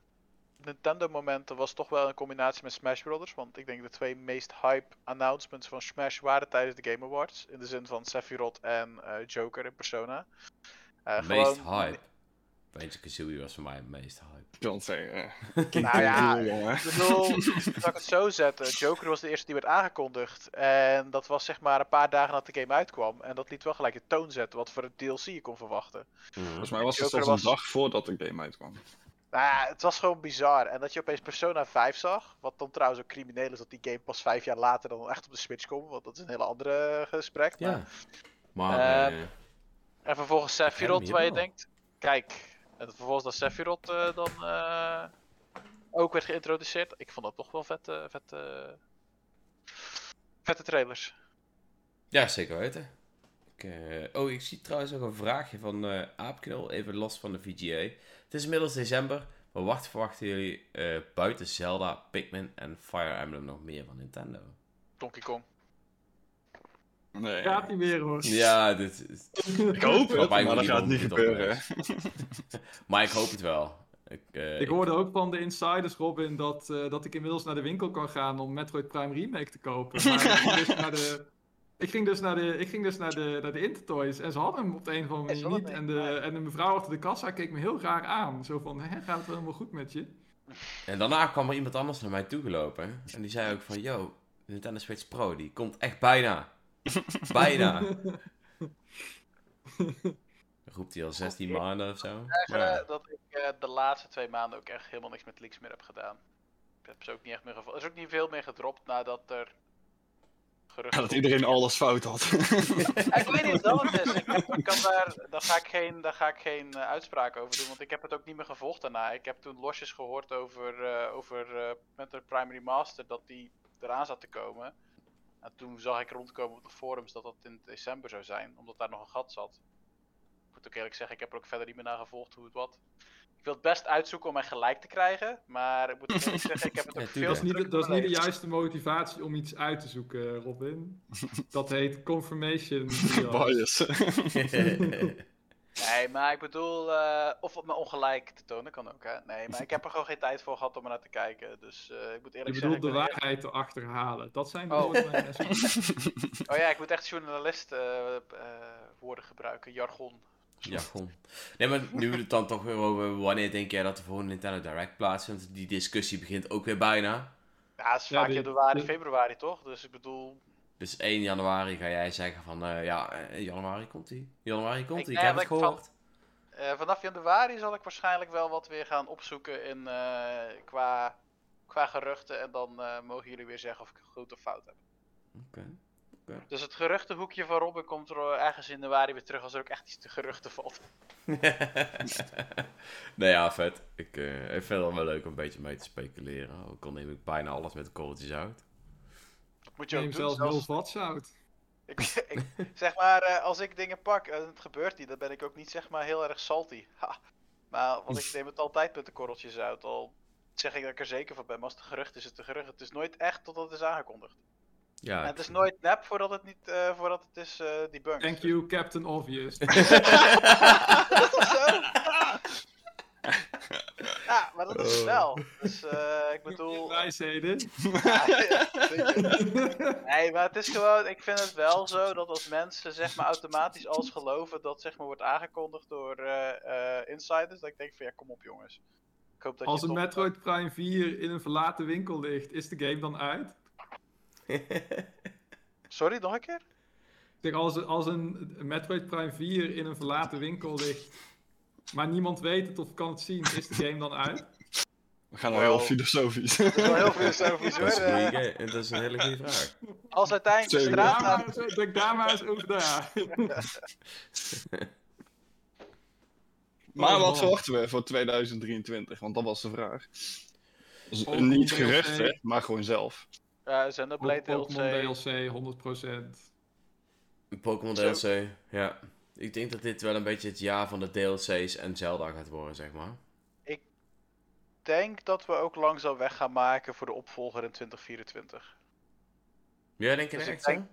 Nintendo momenten was toch wel een combinatie met Smash Brothers. Want ik denk de twee meest hype announcements van Smash waren tijdens de Game Awards. In de zin van Sephiroth en uh, Joker in Persona. Uh, meest gewoon... hype? Banjo Kazooie was voor mij het meest hype. Don't say. [laughs] nou ja, ik bedoel, [laughs] zal ik het zo zetten. Joker was de eerste die werd aangekondigd. En dat was zeg maar een paar dagen nadat de game uitkwam. En dat liet wel gelijk de toon zetten wat voor een DLC je kon verwachten. Mm. Volgens mij was het zelfs een dag voordat de game uitkwam. Nou ja, het was gewoon bizar. En dat je opeens Persona 5 zag, wat dan trouwens ook crimineel is dat die game pas vijf jaar later dan echt op de Switch komt. Want dat is een hele andere gesprek. Ja. Maar, uh, en vervolgens Sephiroth, waar je denkt, kijk, en vervolgens dat Sephiroth uh, dan uh, ook werd geïntroduceerd. Ik vond dat toch wel vette, vette, vette trailers. Ja, zeker weten. Ik, uh, oh, ik zie trouwens ook een vraagje van Aapknul, even los van de VGA. Het is inmiddels december, maar wat verwachten jullie buiten Zelda, Pikmin en Fire Emblem nog meer van Nintendo? Donkey Kong. Nee. Gaat niet meer hoor. Ja, dit is... [laughs] Ik hoop het, maar, dat gaat niet gebeuren. [laughs] maar ik hoop het wel. Ik, uh, ik hoorde ook van de insiders, Robin, dat, uh, dat ik inmiddels naar de winkel kan gaan om Metroid Prime Remake te kopen. Maar ik ging dus naar de... [laughs] Ik ging dus naar de, ik ging dus naar de, naar de Intertoys en ze hadden hem op de een of andere manier niet. En de, en de mevrouw achter de kassa keek me heel raar aan. Zo van, hè, gaat het wel helemaal goed met je? En daarna kwam er iemand anders naar mij toegelopen. En die zei ook van, yo, de Nintendo Switch Pro, die komt echt bijna. Bijna. Roept hij al 16 maanden of zo? Ik maar... dat ik uh, de laatste twee maanden ook echt helemaal niks met leaks meer heb gedaan. Ik heb ze ook niet echt meer gevonden. Er is ook niet veel meer gedropt nadat er. Ja, dat iedereen alles fout had. [laughs] ik weet niet wat het is. Ik, heb, ik kan daar, daar ga ik geen, daar ga ik geen uh, uitspraak over doen, want ik heb het ook niet meer gevolgd daarna. Ik heb toen losjes gehoord over, uh, over met de Primary Master dat die eraan zat te komen. En toen zag ik rondkomen op de forums dat dat in december zou zijn, omdat daar nog een gat zat. Ik moet ook eerlijk zeggen, ik heb er ook verder niet meer naar gevolgd hoe het wat. Ik wil het best uitzoeken om mij gelijk te krijgen, maar ik moet eerlijk zeggen, ik heb het [laughs] ook veel Dat is niet, dat is niet de juiste motivatie om iets uit te zoeken, Robin. [laughs] dat heet confirmation [laughs] bias. Nee, maar ik bedoel, uh, of me ongelijk te tonen kan ook, hè. Nee, maar ik heb er gewoon geen tijd voor gehad om er naar te kijken. Dus uh, ik moet eerlijk zeggen... Je bedoelt de waarheid te achterhalen. Dat zijn de oh. [laughs] oh ja, ik moet echt journalist uh, woorden gebruiken, jargon. Jargon. Nee, maar nu we het dan toch weer over wanneer denk jij dat er voor een Nintendo Direct plaatsvindt? Die discussie begint ook weer bijna. Ja, het is vaak ja, januari, februari toch? Dus ik bedoel... Dus 1 januari ga jij zeggen van, uh, ja, uh, januari komt hij. Januari komt hij, ik, ik heb het gehoord. Van, uh, vanaf januari zal ik waarschijnlijk wel wat weer gaan opzoeken in, qua, qua geruchten. En dan mogen jullie weer zeggen of ik goed of fout heb. Oké. Okay. Dus het geruchtenhoekje van Robin komt er ergens in januari weer terug als er ook echt iets te geruchten valt. [laughs] nou ja, vet. Ik, ik vind het wel leuk om een beetje mee te speculeren. Ook al neem ik bijna alles met korreltjes uit. Moet je Neem zelfs nul vatzout. [laughs] Ik, ik, zeg maar, uh, als ik dingen pak en het gebeurt niet, dan ben ik ook niet zeg maar heel erg salty. [laughs] Ha. Maar want ik neem het altijd met de korreltjes uit. Al zeg ik dat ik er zeker van ben. Maar als het gerucht is, het een gerucht. Het is nooit echt totdat het is aangekondigd. Ja, En het is nooit nep voordat het niet, eh, voordat het is eh debunked. Thank you, Captain Obvious. [laughs] dat is zo? Ja, maar dat is het Oh. wel. Dus eh, ik bedoel... Wijsheden. [laughs] Ja, nee, maar het is gewoon, ik vind het wel zo dat als mensen zeg maar automatisch alles geloven dat zeg maar wordt aangekondigd door eh, eh, insiders, dat ik denk van ja, kom op jongens. Ik hoop dat Als je een Metroid Prime 4 in een verlaten winkel ligt, is de game dan uit? [laughs] Sorry, nog een keer? Ik zeg, als, als een Metroid Prime 4 in een verlaten winkel ligt, maar niemand weet het of kan het zien, is de game dan uit? We gaan al Wel. heel filosofisch. Dat is wel heel filosofisch hoor. [laughs] dat, is een dat is een hele goede vraag. als uiteindelijk de straat Daar maar eens- Denk daar maar eens over na. Maar Oh, wat verwachten we voor 2023? Want dat was de vraag. Dus niet DLC. geruchten, maar gewoon zelf. Ja, Xenoblade Pokémon DLC. DLC, 100%. Pokémon. DLC, ja. Ik denk dat dit wel een beetje het jaar van de DLC's en Zelda gaat worden, zeg maar. Ik denk dat we ook langzaam weg gaan maken voor de opvolger in 2024. Ja, denk je Dus ik echt zo? denk-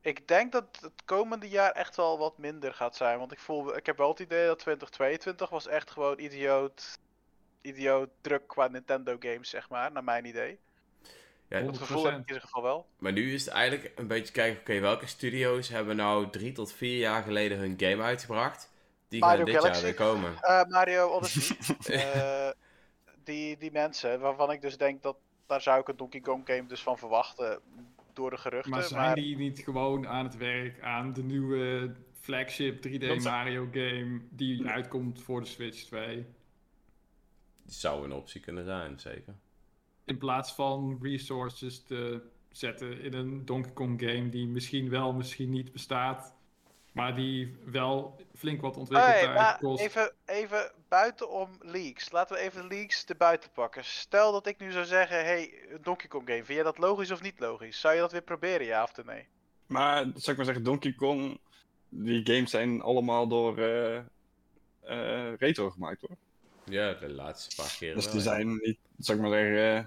Ik denk dat het komende jaar echt wel wat minder gaat zijn. Want ik voel, ik heb wel het idee dat 2022 was echt gewoon idioot, idioot druk qua Nintendo games, zeg maar, naar mijn idee. Ja, Dat gevoel heb ik in 100%. ieder geval wel. maar nu is het eigenlijk een beetje kijken, oké, welke studio's hebben nou drie tot vier jaar geleden hun game uitgebracht? Die Mario gaan dit Galaxy. jaar weer komen. Eh, Mario Odyssey. [laughs] Eh, die, die mensen, waarvan ik dus denk dat daar zou ik een Donkey Kong game dus van verwachten door de geruchten. Maar zijn die niet gewoon aan het werk aan de nieuwe flagship 3D Dat zou- Mario game die uitkomt voor de Switch 2? Die zou een optie kunnen zijn, zeker. In plaats van resources te zetten in een Donkey Kong game die misschien wel, misschien niet bestaat. Maar die wel flink wat Hey, ontwikkeltijd maar kost. even, even buitenom leaks. Laten we even de leaks erbuiten pakken. Stel dat ik nu zou zeggen, hey, een Donkey Kong game, vind jij dat logisch of niet logisch? Zou je dat weer proberen, ja of nee? Maar, zou ik maar zeggen, Donkey Kong, die games zijn allemaal door eh, eh, retro gemaakt hoor. Ja, de laatste paar keer Dus wel, die zijn niet, zou ik maar zeggen, eh,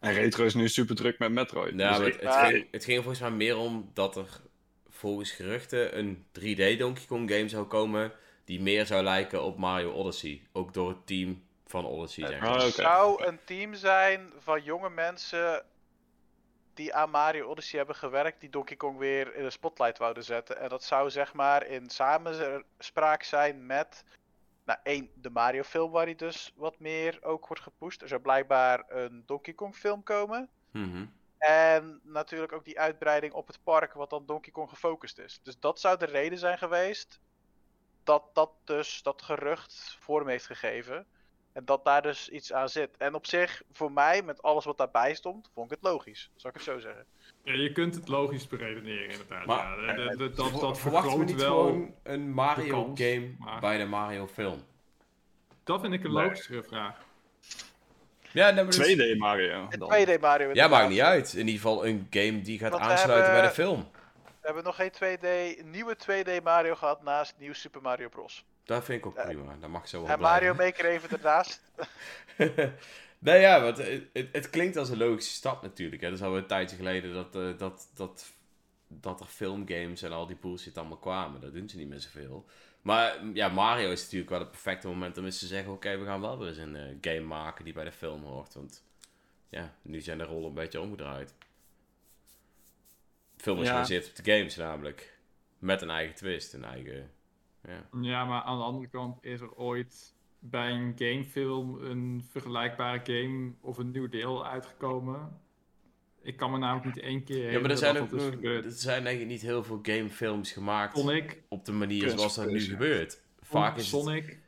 en retro is nu super druk met Metroid. Nou, Dus maar ik- het, het, Ja. ging, het ging volgens mij meer om dat er volgens geruchten een 3D Donkey Kong game zou komen die meer zou lijken op Mario Odyssey. Ook door het team van Odyssey, zeg maar. Ah, Het zou een team zijn van jonge mensen die aan Mario Odyssey hebben gewerkt, die Donkey Kong weer in de spotlight wouden zetten. En dat zou zeg maar in samenspraak zijn met, nou één, de Mario film waar hij dus wat meer ook wordt gepusht. Er zou blijkbaar een Donkey Kong film komen. Mhm. En natuurlijk ook die uitbreiding op het park, wat dan Donkey Kong gefocust is. Dus dat zou de reden zijn geweest dat dat dus dat gerucht vorm heeft gegeven. En dat daar dus iets aan zit. En op zich, voor mij, met alles wat daarbij stond, vond ik het logisch. Zal ik het zo zeggen. Ja, je kunt het logisch beredeneren inderdaad. Maar- ja, dat, dat, dat, Ver- dat Verwachten we vergroot niet wel. gewoon een Mario kans, game maar- bij de Mario film? Dat vind ik een Nee. logischere vraag. Ja, nee, maar dus- 2D Mario. Dan. 2D Mario Ja, maakt niet uit. In ieder geval een game die gaat Want aansluiten bij de film. We hebben nog geen 2D, nieuwe 2D Mario gehad naast nieuw Super Mario Bros. Dat vind ik ook Ja. prima. Dat mag zo wel En blijven. Mario Maker even ernaast. [laughs] nee, ja, want het, het, het klinkt als een logische stap natuurlijk. Hè. Dat is al een tijdje geleden dat, eh, dat, dat, dat er filmgames en al die bullshit allemaal kwamen. Dat doen ze niet meer zoveel. Maar ja, Mario is natuurlijk wel het perfecte moment om eens te zeggen... Oké, we gaan wel weer eens een eh, game maken die bij de film hoort. Want ja, nu zijn de rollen een beetje omgedraaid. De film is Ja. gebaseerd op de games namelijk. Met een eigen twist, een eigen... Ja. Ja, maar aan de andere kant is er ooit bij een gamefilm een vergelijkbare game of een nieuw deel uitgekomen. Ik kan me namelijk niet één keer Ja, maar er herinneren zijn ook er zijn denk ik niet heel veel gamefilms gemaakt Sonic, op de manier Kunst- zoals dat nu kunst, gebeurt. Vaak is het- Sonic,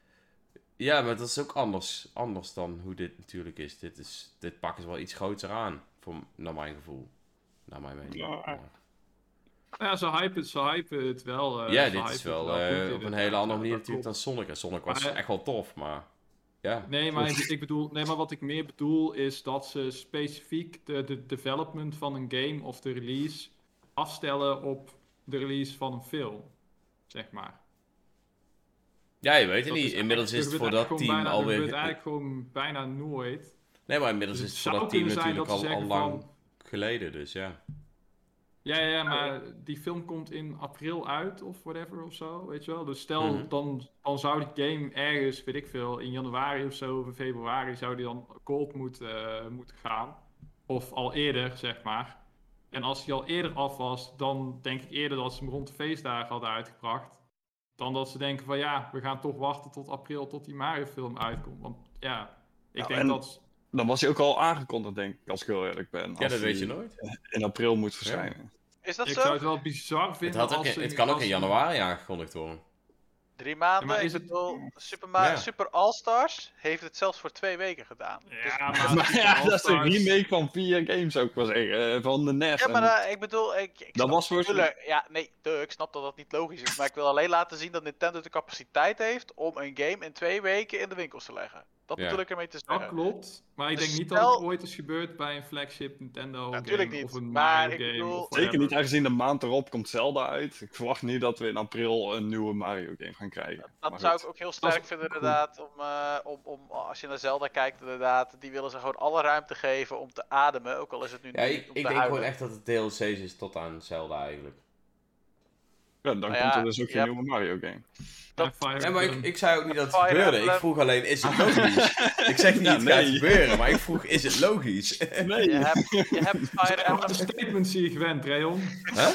Ja, maar dat is ook anders, anders dan hoe dit natuurlijk is. Dit, is, dit pakken ze wel iets groter aan, voor, naar mijn gevoel. Naar mijn mening. Ja. Ja, ja, ze hypen, ze hypen het wel. eh, Ja, dit is wel goed, eh, op een hele andere manier dat natuurlijk dan Sonic. En Sonic was Maar- echt wel tof, maar ja. Nee, maar ik, ik bedoel, nee, maar wat ik meer bedoel is dat ze specifiek de, de development van een game of de release afstellen op de release van een film. Zeg maar. Ja, je weet het Dat niet. Inmiddels is het voor dat team bijna- alweer... gebeurt eigenlijk gewoon bijna nooit. Nee, maar inmiddels Dus is het voor dat team natuurlijk dat al, al lang van- geleden, dus ja. Ja, ja, maar die film komt in april uit of whatever of zo, weet je wel. Dus stel, Mhm. dan, dan zou die game ergens, weet ik veel, in januari of zo, of in februari, zou die dan cold moeten, eh, moeten gaan. Of al eerder, zeg maar. En als die al eerder af was, dan denk ik eerder dat ze hem rond de feestdagen hadden uitgebracht. Dan dat ze denken van ja, we gaan toch wachten tot april tot die Mario film uitkomt. Want ja, ik Nou, denk en- dat... Dan was hij ook al aangekondigd, denk ik, als ik heel eerlijk ben. Ja, dat weet je nooit. In april moet verschijnen. Is dat Ik zo? zou het wel bizar Het, vinden ook als in- het kan ook in januari aangekondigd worden. Drie maanden. Ja, maar ik is het- bedoel, Super, Ma- Ja. Super All-Stars heeft het zelfs voor twee weken gedaan. Dus- Ja, maar, [laughs] Maar ja, dat is een remake van vier games, ik wel zeggen. eh, Van de NES. Ja, maar En- eh, ik bedoel, ik, ik Dat was voor- natuurlijk- Ja, nee, duh, ik snap dat dat niet logisch is. Maar ik wil alleen laten zien dat Nintendo de capaciteit heeft om een game in twee weken in de winkels te leggen. Dat Ja. bedoel ik ermee te Dat klopt, maar ik Dus denk niet dat het ooit is gebeurd bij een flagship Nintendo Natuurlijk game niet, of een maar Mario ik game. bedoel- Zeker niet, aangezien de maand erop komt Zelda uit. Ik verwacht niet dat we in april een nieuwe Mario game gaan krijgen. Dat zou ik ook heel sterk vinden inderdaad, om, eh, om, om, als je naar Zelda kijkt inderdaad, die willen ze gewoon alle ruimte geven om te ademen, ook al is het nu Ja, niet ik, om ik te denk huilen. gewoon echt dat het DLC's is tot aan Zelda eigenlijk. Ja, dan komt ja, er dus ook je geen nieuwe Mario game. Ja, Nee, maar ik, ik zei ook niet dat het gebeurde. Ik vroeg alleen, is het [laughs] logisch? ik zeg niet, Ja, het gaat gebeuren, maar ik vroeg, is het logisch? [laughs] Nee, Je hebt, je hebt [laughs] Fire Emblem statement zie je gewend, Rayon. Huh?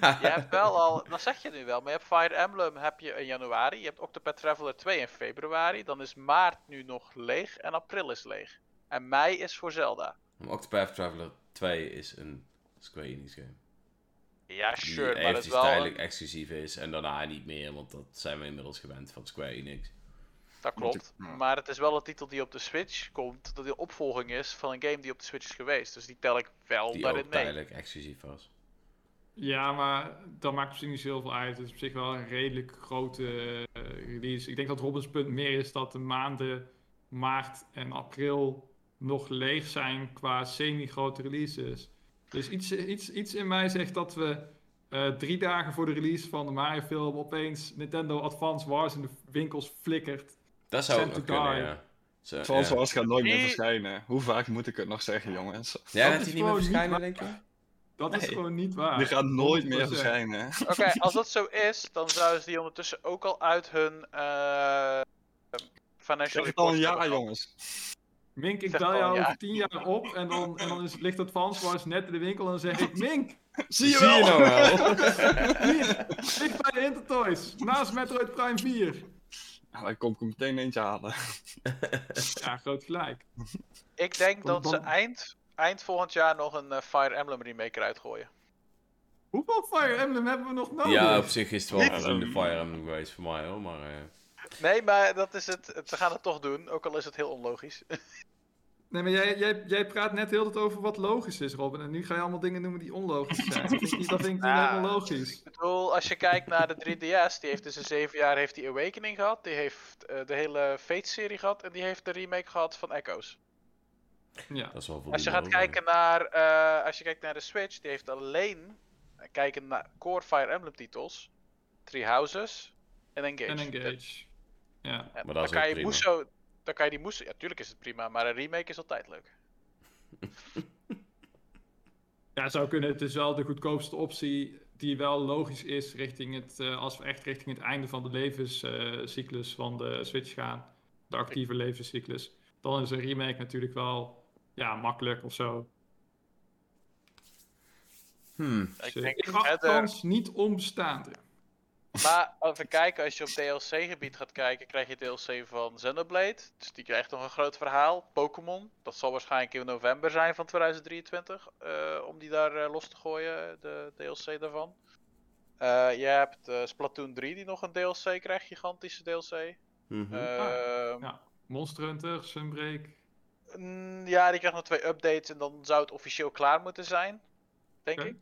ja. Je hebt wel al, dat zeg je nu wel, maar je hebt Fire Emblem heb je in januari, je hebt Octopath Traveler 2 in februari, dan is maart nu nog leeg en april is leeg. En mei is voor Zelda. Maar Octopath Traveler 2 is een Square Enix game. Ja, Die sure, maar het is eventjes wel, tijdelijk een- exclusief is en daarna niet meer, want dat zijn we inmiddels gewend van Square Enix. dat klopt. Maar het is wel een titel die op de Switch komt, dat de opvolging is van een game die op de Switch is geweest. Dus die tel ik wel Die daarin ook mee. tijdelijk exclusief was. Ja, maar dat maakt misschien niet zoveel uit. Het is op zich wel een redelijk grote eh, release. Ik denk dat Robins punt meer is dat de maanden maart en april nog leeg zijn qua semi-grote releases. Dus iets, iets, iets in mij zegt dat we eh, drie dagen voor de release van de Mario film opeens Nintendo Advance Wars in de winkels flikkert. Dat zou ook kunnen, die. ja. Zo, ja. was gaat nooit meer verschijnen. Hoe vaak moet ik het nog zeggen, jongens? Ja, Dat gaat is hij niet meer gewoon niet verschijnen, waar. denk je? Dat is gewoon niet waar. Die gaat nooit meer 100%. verschijnen. Oké, als dat zo is, dan zouden ze die ondertussen ook al uit hun eh financial Zeg het al een reports jaar, jongens. Mink, ik bel jou ja. over tien jaar op en dan, en dan is, ligt Advance Wars net in de winkel en dan zeg ik... Mink, Zie je Zie je wel? nou wel? [laughs] hier, ligt bij de Intertoys, naast Metroid Prime 4. Ja, dan kom ik er meteen eentje halen. [laughs] Ja, groot gelijk. Ik denk dat ze eind, eind volgend jaar nog een eh, Fire Emblem remake eruit gooien. Hoeveel Fire Emblem hebben we nog nodig? Ja, op zich is het wel een de Fire Emblem geweest voor mij hoor, maar... eh, Nee, maar dat is het. Ze gaan het toch doen, ook al is het heel onlogisch. [laughs] Nee, maar jij, jij, jij praat net heel het over wat logisch is, Robin. En nu ga je allemaal dingen noemen die onlogisch zijn. [laughs] Dat vind ik niet, dat vind ik niet Ja. helemaal logisch. Ik bedoel, als je kijkt naar de 3DS, die heeft dus in 7 jaar heeft die Awakening gehad. Die heeft eh, de hele Fate-serie gehad. En die heeft de remake gehad van Echoes. Ja. dat is wel voldoende. Als je gaat kijken naar, eh, als je kijkt naar de Switch, die heeft alleen, eh, kijken naar core Fire Emblem titels, Three Houses en Engage. En Engage. Ja. En Maar dat dan is kan ook je prima. Muso, dan kan je die Muso, ja tuurlijk is het prima, maar een remake is altijd leuk. [laughs] Ja, zou kunnen. Het is wel de goedkoopste optie die wel logisch is richting het, eh, als we echt richting het einde van de levenscyclus van de Switch gaan. De actieve levenscyclus. Dan is een remake natuurlijk wel ja, makkelijk of zo. Hmm. Ik denk verder- kans niet onbestaande. Maar even kijken, als je op DLC-gebied gaat kijken, krijg je DLC van Xenoblade. Dus die krijgt nog een groot verhaal. Pokémon, dat zal waarschijnlijk in november zijn van 2023. eh, om die daar eh, los te gooien, de DLC daarvan. Eh, je hebt eh, Splatoon 3 die nog een DLC krijgt, gigantische DLC. Mhm. Ehm, Ja. Monster Hunter, Sunbreak. mm, ja, die krijgt nog twee updates en dan zou het officieel klaar moeten zijn. Denk ik.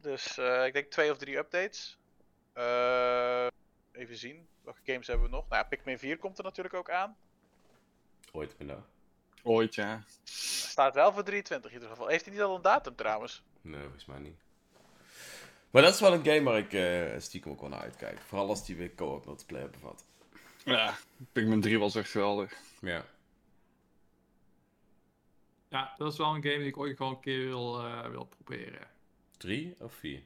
Dus eh, ik denk twee of drie updates. Eh, even zien, welke games hebben we nog? Nou ja, Pikmin 4 komt er natuurlijk ook aan. Ooit ben Ooit, ja. Staat wel voor 23 in ieder geval. Heeft hij niet al een datum trouwens? Nee, volgens mij niet. Maar dat is wel een game waar ik eh, stiekem ook wel naar uitkijk. Vooral als die weer co-op multiplayer bevat. Ja, Pikmin 3 was echt geweldig. Ja. Ja, dat is wel een game die ik ooit gewoon een keer wil, uh, wil proberen. Drie of vier?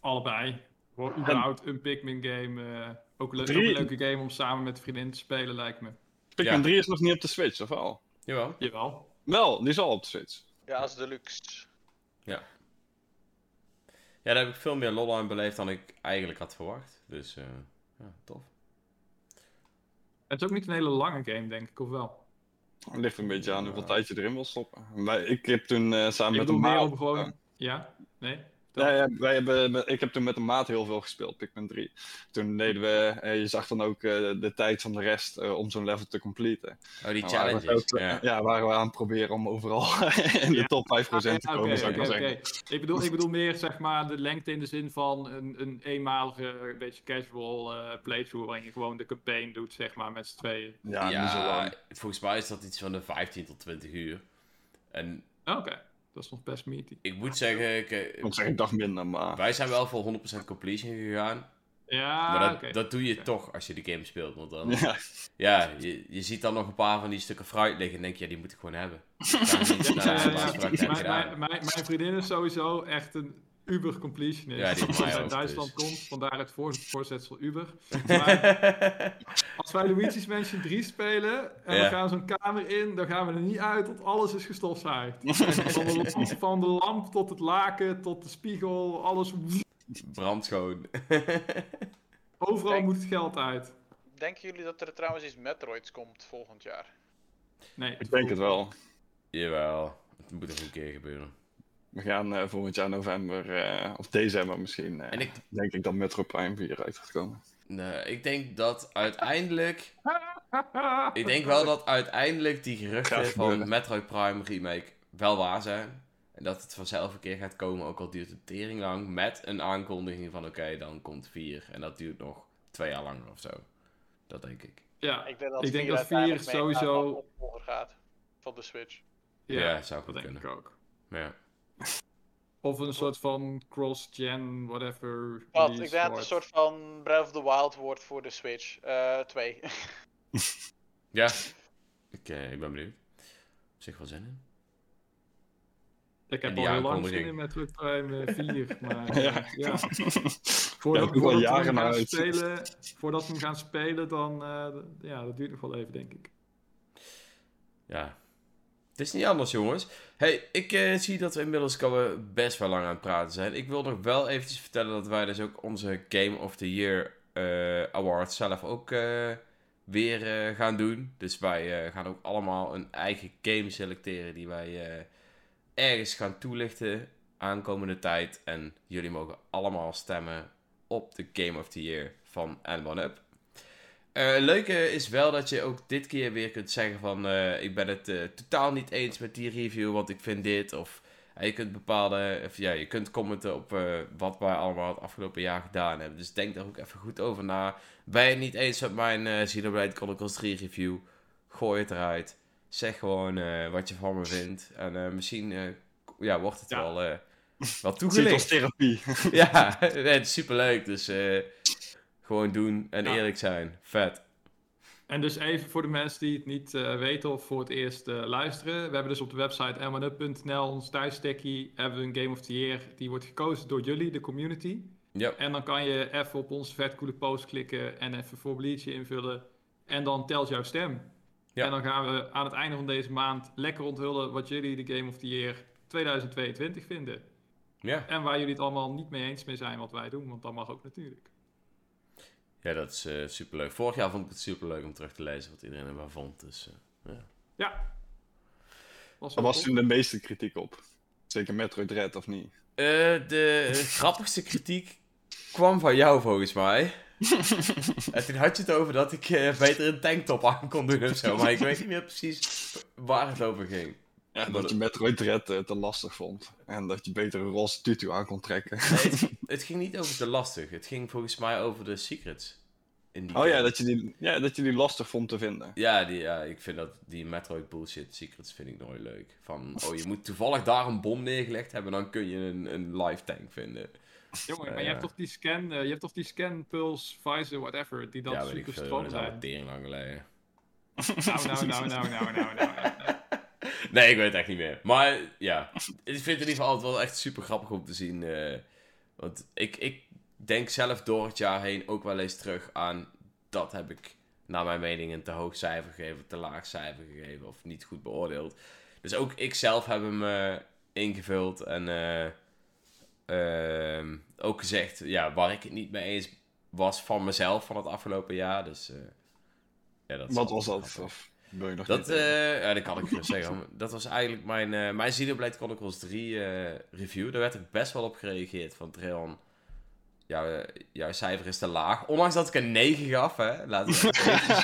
Allebei. Gewoon überhaupt een Pikmin game. Uh, ook, le ook, een leuke game om samen met vriendin te spelen, lijkt me. Pikmin 3 is nog niet op de Switch, of wel? Jawel. Jawel. Wel, die is al op de Switch. Ja, als deluxe. Ja. Ja, daar heb ik veel meer lol aan beleefd dan ik eigenlijk had verwacht. Dus, uh, ja, tof. Het is ook niet een hele lange game, denk ik, of wel? Het ligt een beetje aan hoeveel tijd je erin wil stoppen. ik heb toen uh, samen met een maat... Gewoon... Ja? Nee? Ja, ja, wij hebben, ik heb toen met een maat heel veel gespeeld, Pikmin 3. Toen deden we, eh, je zag dan ook uh, de tijd van de rest uh, om zo'n level te completen. Oh, die nou, challenges. Ook, ja. ja, waren we aan het proberen om overal [laughs] in de top 5% te komen, zou okay, zou ik okay, zeggen. Ik, bedoel, ik bedoel meer, zeg maar, de lengte in de zin van een, een eenmalige, een beetje casual playthrough, waarin je gewoon de campaign doet, zeg maar, met z'n tweeën. Ja, ja niet zo lang. volgens mij is dat iets van de 15 tot 20 uur. En... Oké. Dat is nog best meaty. Ik moet zeggen... Ik, ik zeg een dag minder, maar... Wij zijn wel voor 100% completion gegaan. Ja, Maar dat, dat doe je toch als je de game speelt. Want dan, ja, ja je, je ziet dan nog een paar van die stukken fruit liggen en denk je, ja, die moet ik gewoon hebben. [laughs] Mijn vriendin is sowieso echt een Uber completionist. Ja, die [laughs] uit Duitsland komt, vandaar het voor, voorzetsel Uber. Maar [laughs] als wij Luigi's Mansion 3 spelen en we gaan zo'n kamer in, dan gaan we er niet uit tot alles is gestofzaaid. [laughs] van, de lamp, van de lamp tot het laken, tot de spiegel, alles... Brandschoon. Overal moet het geld uit. Denken jullie dat er trouwens iets Metroids komt volgend jaar? Nee. Ik denk het wel. Jawel, het moet nog een keer gebeuren. We gaan uh, volgend jaar november, uh, of december misschien, uh, en ik... denk ik dat Metro Prime 4 uit gaat komen. Nee, ik denk dat uiteindelijk... ik denk wel dat uiteindelijk die geruchten van Metroid Prime Remake wel waar zijn. En dat het vanzelf een keer gaat komen, ook al duurt het tering lang, met een aankondiging van oké, dan komt 4. En dat duurt nog twee jaar langer of zo. Dat denk ik. Ja, ik denk dat 4, denk dat 4 sowieso... gaat van de Switch. Ja, ja zou goed kunnen. ik ook. Ja. Of een soort van cross-gen, whatever. Wat? Ik denk dat het een soort van Breath of the Wild wordt voor de Switch. Uh, twee. [laughs] ja, ik, uh, ik ben benieuwd. Op zich wel zin in. Ik heb al heel lang zin in met Prime 4, [laughs] maar ja. ja. Voordat, ja, voordat, we hem gaan spelen, voordat we hem gaan spelen, dan uh, ja, dat duurt nog wel even, denk ik. Ja, het is niet anders, jongens. Hey, ik uh, zie dat we inmiddels best wel lang aan het praten zijn. Ik wil nog wel eventjes vertellen dat wij dus ook onze Game of the Year uh, Award zelf ook uh, weer gaan doen. Dus wij gaan ook allemaal een eigen game selecteren die wij ergens gaan toelichten aankomende tijd. En jullie mogen allemaal stemmen op de Game of the Year van N1UP. Uh, leuke is wel dat je ook dit keer weer kunt zeggen van... Uh, ik ben het uh, totaal niet eens met die review, want ik vind dit. Of je kunt bepaalde... Of, ja, je kunt commenten op wat wij allemaal het afgelopen jaar gedaan hebben. Dus denk daar ook even goed over na. Ben je het niet eens met mijn uh, Xenoblade Chronicles 3 review? Gooi het eruit. Zeg gewoon wat je van me vindt. En misschien ja, wordt het wel, [laughs] wel toegelicht. als therapie. [laughs] ja, [laughs] nee, het is superleuk. Dus... Gewoon doen en eerlijk zijn. Vet. En dus even voor de mensen die het niet uh, weten of voor het eerst uh, luisteren. We hebben dus op de website m1up.nl, ons thuisstekkie, hebben we een Game of the Year. Die wordt gekozen door jullie, de community. Ja. En dan kan je even op onze vet coole post klikken en even een formuliertje invullen. En dan telt jouw stem. Ja. En dan gaan we aan het einde van deze maand lekker onthullen wat jullie de Game of the Year 2022 vinden. Ja. En waar jullie het allemaal niet mee eens mee zijn wat wij doen, want dat mag ook natuurlijk. Ja, dat is uh, superleuk. Vorig jaar vond ik het superleuk om terug te lezen wat iedereen ervan vond. Dus, uh, ja. ja. Was was toen de meeste kritiek op? Zeker Metroid Dread, of niet? Uh, de [laughs] grappigste kritiek kwam van jou, volgens mij. [laughs] en toen had je het over dat ik beter een tanktop aan kon doen of zo. Maar ik weet niet meer precies waar het over ging. Ja, dat je Metroid Dread te lastig vond. En dat je beter een roze tutu aan kon trekken. Nee, [laughs] het, ging niet over te lastig. Het ging volgens mij over de secrets. In die oh ja dat, je die, ja, dat je die lastig vond te vinden. Ja, die, ja, ik vind dat die Metroid bullshit secrets vind ik nooit leuk. Van, oh je moet toevallig daar een bom neergelegd hebben, dan kun je een, een live tank vinden. Jongen, maar je hebt toch die scan, uh, je hebt toch die scan, pulse, visor, whatever, die dan ja, super stroom zijn. Ja, lang geleden. nou, nou, nou, nou, nou, nou, nou. Nee, ik weet het echt niet meer. Maar ja, ik vind het in ieder geval altijd wel echt super grappig om te zien. Uh, want ik, ik denk zelf door het jaar heen ook wel eens terug aan... Dat heb ik naar mijn mening een te hoog cijfer gegeven, te laag cijfer gegeven of niet goed beoordeeld. Dus ook ik zelf heb hem uh, ingevuld en uh, ook gezegd ja, waar ik het niet mee eens was van mezelf van het afgelopen jaar. Dus, ja, dat Wat was dat? Of wil je nog dat, uh, ja, dat kan ik zeggen. Dat was eigenlijk mijn, uh, mijn Xenoblade Chronicles 3 review. Daar werd er best wel op gereageerd van Treon. Ja, jouw cijfer is te laag. Ondanks dat ik een 9 gaf, hè, laten we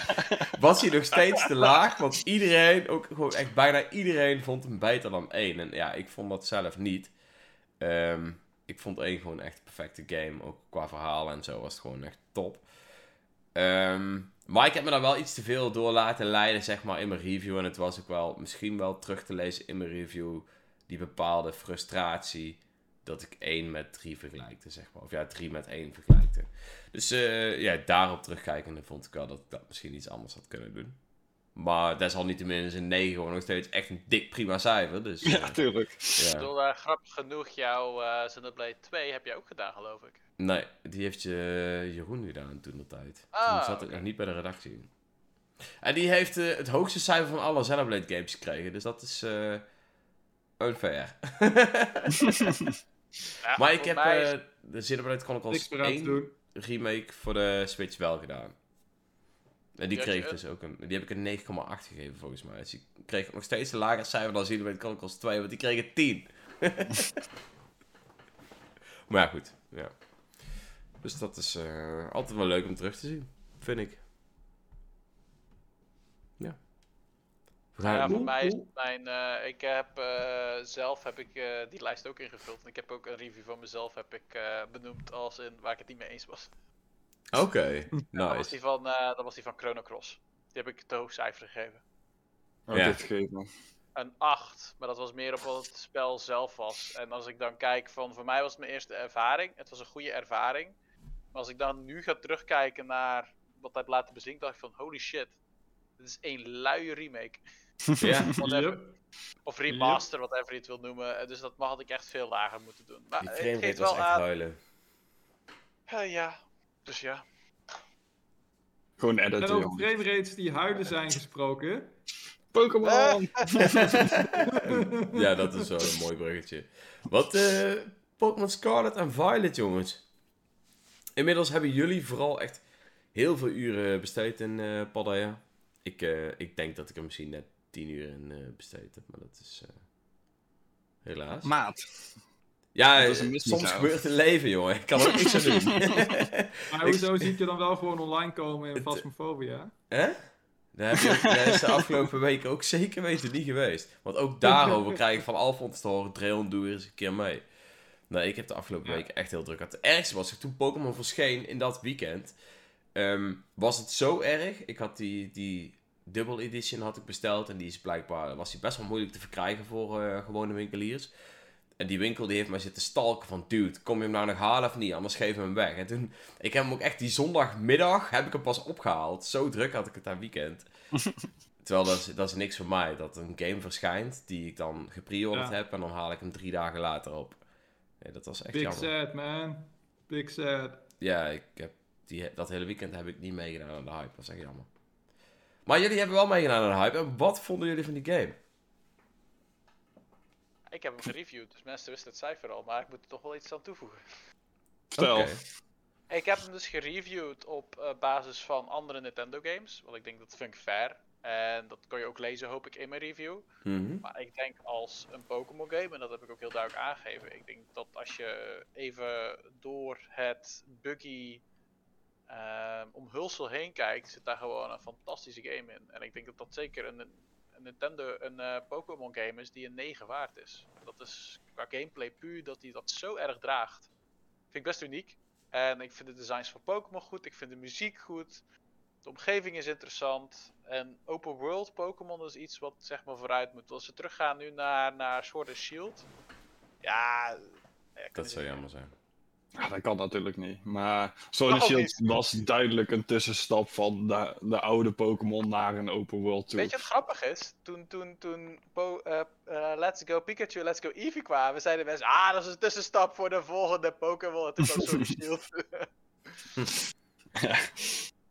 [laughs] was hij nog steeds te laag. Want iedereen, ook gewoon echt bijna iedereen, vond hem beter dan 1. En ja, ik vond dat zelf niet. Um, ik vond 1 gewoon echt een perfecte game. Ook qua verhaal en zo was het gewoon echt top. Um, maar ik heb me daar wel iets te veel door laten leiden, zeg maar, in mijn review. En het was ook wel misschien wel terug te lezen in mijn review. Die bepaalde frustratie dat ik 1 met 3 vergelijkte, zeg maar. Of ja, 3 met 1 vergelijkte. Dus uh, ja, daarop terugkijkende vond ik wel dat ik dat misschien iets anders had kunnen doen. Maar desalniettemin is een 9 gewoon nog steeds echt een dik prima cijfer. Dus, ja, uh, tuurlijk. Ja. Ik bedoel, uh, grappig genoeg, jouw uh, Xenoblade 2 heb je ook gedaan, geloof ik. Nee, die heeft je, Jeroen gedaan toen de tijd. Ah, toen zat okay. ik nog niet bij de redactie. En die heeft uh, het hoogste cijfer van alle Xenoblade games gekregen. Dus dat is uh, unfair. [laughs] ja, maar ik heb uh, de Xenoblade Chronicles 1 remake voor de Switch wel gedaan. En die, kreeg dus ook een. Die heb ik een 9,8 gegeven volgens mij. Dus die kreeg nog steeds een lager cijfer dan Xenoblade Chronicles 2, want die kreeg een 10. maar ja, goed. Ja. Dus dat is uh, altijd wel leuk om terug te zien, vind ik. Ja. Ja, voor mij is mijn. Uh, ik heb uh, zelf heb ik die lijst ook ingevuld. En ik heb ook een review van mezelf heb ik benoemd als in waar ik het niet mee eens was. Oké, [laughs] okay, nice. Dat was die van, uh, dat was die van Chrono Cross. Die heb ik te hoog cijfer gegeven. Oh, ja. dit gegeven. Een 8, maar dat was meer op wat het spel zelf was. En als ik dan kijk van, voor mij was het mijn eerste ervaring. Het was een goede ervaring. Maar als ik dan nu ga terugkijken naar wat hij heeft laten bezinken, dacht ik van, holy shit. Dit is één luie remake. [laughs] Ja, Of remaster, yep. whatever je het wil noemen. Dus dat had ik echt veel lager moeten doen. Maar Die frame rate was echt aan... huilen. Uh, ja, dus ja. Gewoon editen. En over framerates die huilen zijn gesproken. Pokémon! [laughs] ja, dat is wel een mooi bruggetje. Wat, uh, Pokémon Scarlet en Violet, jongens. Inmiddels hebben jullie vooral echt heel veel uren besteed in uh, Padaya. Ik, uh, ik denk dat ik er misschien net 10 uur in uh, besteed heb, maar dat is helaas. Maat. Ja, soms gebeurt het leven, jongen. Ik kan er niks aan doen. [laughs] maar [laughs] hoezo zie ik je dan wel gewoon online komen in Phasmophobia? Hè? Daar, heb is de afgelopen weken ook zeker weten niet geweest. Want ook daarover [laughs] krijg ik van Alfons te horen, Dreon, doe eens een keer mee. Nee, ik heb de afgelopen ja. weken echt heel druk gehad. Het ergste was, toen Pokémon verscheen in dat weekend, um, was het zo erg. Ik had die, die Double Edition had ik besteld en die is blijkbaar, was die best wel moeilijk te verkrijgen voor uh, gewone winkeliers. En die winkel die heeft mij zitten stalken van, dude, kom je hem nou nog halen of niet? Anders geef we hem weg. En toen, ik heb hem ook echt die zondagmiddag, heb ik hem pas opgehaald. Zo druk had ik het dat weekend. [laughs] Terwijl dat is, dat is niks voor mij. Dat een game verschijnt die ik dan gepreorderd ja. heb en dan haal ik hem drie dagen later op. Nee, dat was echt Big jammer. sad, man. Big sad. Ja, ik heb die, dat hele weekend heb ik niet meegedaan aan de hype. Dat is echt jammer. Maar jullie hebben wel meegedaan aan de hype. En wat vonden jullie van die game? Ik heb hem gereviewd, dus mensen wisten het cijfer al, maar ik moet er toch wel iets aan toevoegen. Stel. Okay. Ik heb hem dus gereviewd op uh, basis van andere Nintendo games, want ik denk dat vind ik fair. En dat kan je ook lezen, hoop ik, in mijn review. Mm -hmm. Maar ik denk als een Pokémon game, en dat heb ik ook heel duidelijk aangegeven. Ik denk dat als je even door het buggy uh, omhulsel heen kijkt, zit daar gewoon een fantastische game in. En ik denk dat dat zeker een Nintendo een uh, Pokémon game is die een 9 waard is. Dat is qua gameplay puur dat hij dat zo erg draagt. Vind ik best uniek. En ik vind de designs van Pokémon goed. Ik vind de muziek goed. De omgeving is interessant. En open world Pokémon is iets wat zeg maar vooruit moet. Als we teruggaan nu naar, naar Sword and Shield. Ja. dat zou jammer zijn. Ja, dat kan natuurlijk niet. Maar Sword Shield was duidelijk een tussenstap van de, de oude Pokémon naar een open world toe. Weet je wat grappig is? Toen, toen, toen uh, Let's Go Pikachu, Let's Go Eevee kwamen, zeiden mensen, ah, dat is een tussenstap voor de volgende Pokémon. Toen kwam Sword Shield. [laughs] ja.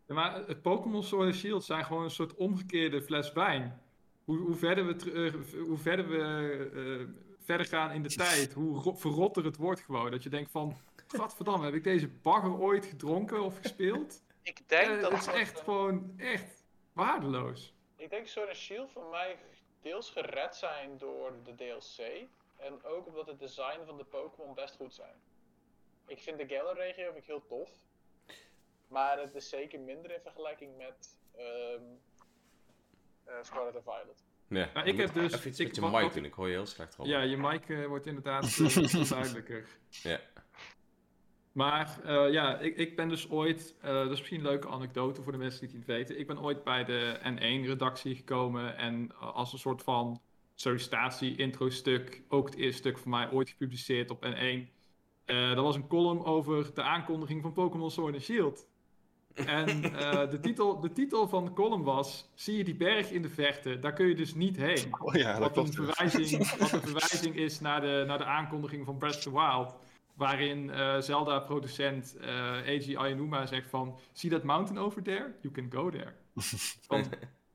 Maar het Pokémon Sword Shield zijn gewoon een soort omgekeerde fles wijn. Hoe, hoe verder we, hoe verder, we verder gaan in de [laughs] tijd, hoe verrotter het wordt gewoon. Dat je denkt van, Godverdamme, heb ik deze bagger ooit gedronken of gespeeld? ik denk uh, dat... Het is echt gewoon, echt waardeloos. Ik denk Sword Shield voor mij deels gered zijn door de DLC. En ook omdat het design van de Pokémon best goed zijn. Ik vind de Galar-regio heel tof. Maar het is zeker minder in vergelijking met um, uh, Scarlet en Violet. Ja, maar ik heb dus... Even iets ik, met je mic doen, ik hoor je heel slecht. Ja, je mic uh, wordt inderdaad [laughs] duidelijker. Ja. Maar uh, ja, ik, ik ben dus ooit, uh, dat is misschien een leuke anekdote voor de mensen die het niet weten. Ik ben ooit bij de N1-redactie gekomen en uh, als een soort van sollicitatie-intro-stuk, ook het eerste stuk van mij ooit gepubliceerd op N1. dat was een column over de aankondiging van Pokémon Sword and Shield. En de, titel, de titel van de column was: Zie je die berg in de verte? Daar kun je dus niet heen. Oh ja, wat, een verwijzing, wat een verwijzing is naar de, naar de aankondiging van Breath of the Wild. Waarin uh, Zelda-producent uh, Eiji Ayanuma zegt van... See that mountain over there? You can go there. [laughs] Want,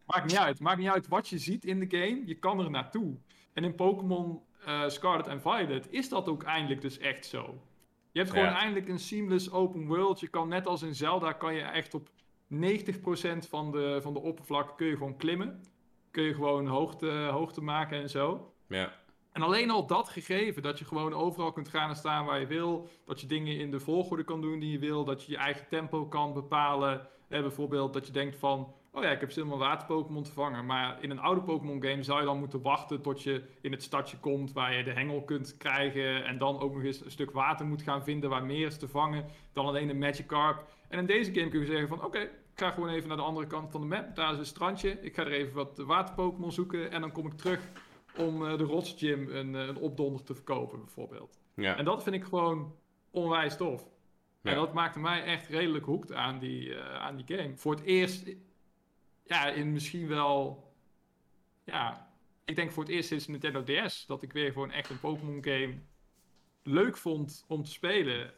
maakt niet uit. Maakt niet uit wat je ziet in de game. Je kan er naartoe. En in Pokémon uh, Scarlet en Violet is dat ook eindelijk dus echt zo. Je hebt gewoon eindelijk een seamless open world. Je kan net als in Zelda kan je echt op 90% van de, van de oppervlak kun je gewoon klimmen. Kun je gewoon hoogte, hoogte maken en zo. Ja. En alleen al dat gegeven, dat je gewoon overal kunt gaan en staan waar je wil. Dat je dingen in de volgorde kan doen die je wil. Dat je je eigen tempo kan bepalen. Eh, bijvoorbeeld dat je denkt van, oh ja, ik heb zin om een water-Pokémon te vangen. Maar in een oude Pokémon-game zou je dan moeten wachten tot je in het stadje komt waar je de hengel kunt krijgen. En dan ook nog eens een stuk water moet gaan vinden waar meer is te vangen dan alleen een Magikarp. En in deze game kun je zeggen van, oké, ik ga gewoon even naar de andere kant van de map. Daar is een strandje. Ik ga er even wat water-Pokémon zoeken en dan kom ik terug om uh, de Rotsgym een, eh, een opdonder te verkopen, bijvoorbeeld. Ja. En dat vind ik gewoon onwijs tof. Ja. En dat maakte mij echt redelijk hoekt aan die, uh, aan die game. Voor het eerst, ja, in misschien wel, ja, ik denk voor het eerst sinds Nintendo DS dat ik weer gewoon echt een Pokémon game leuk vond om te spelen.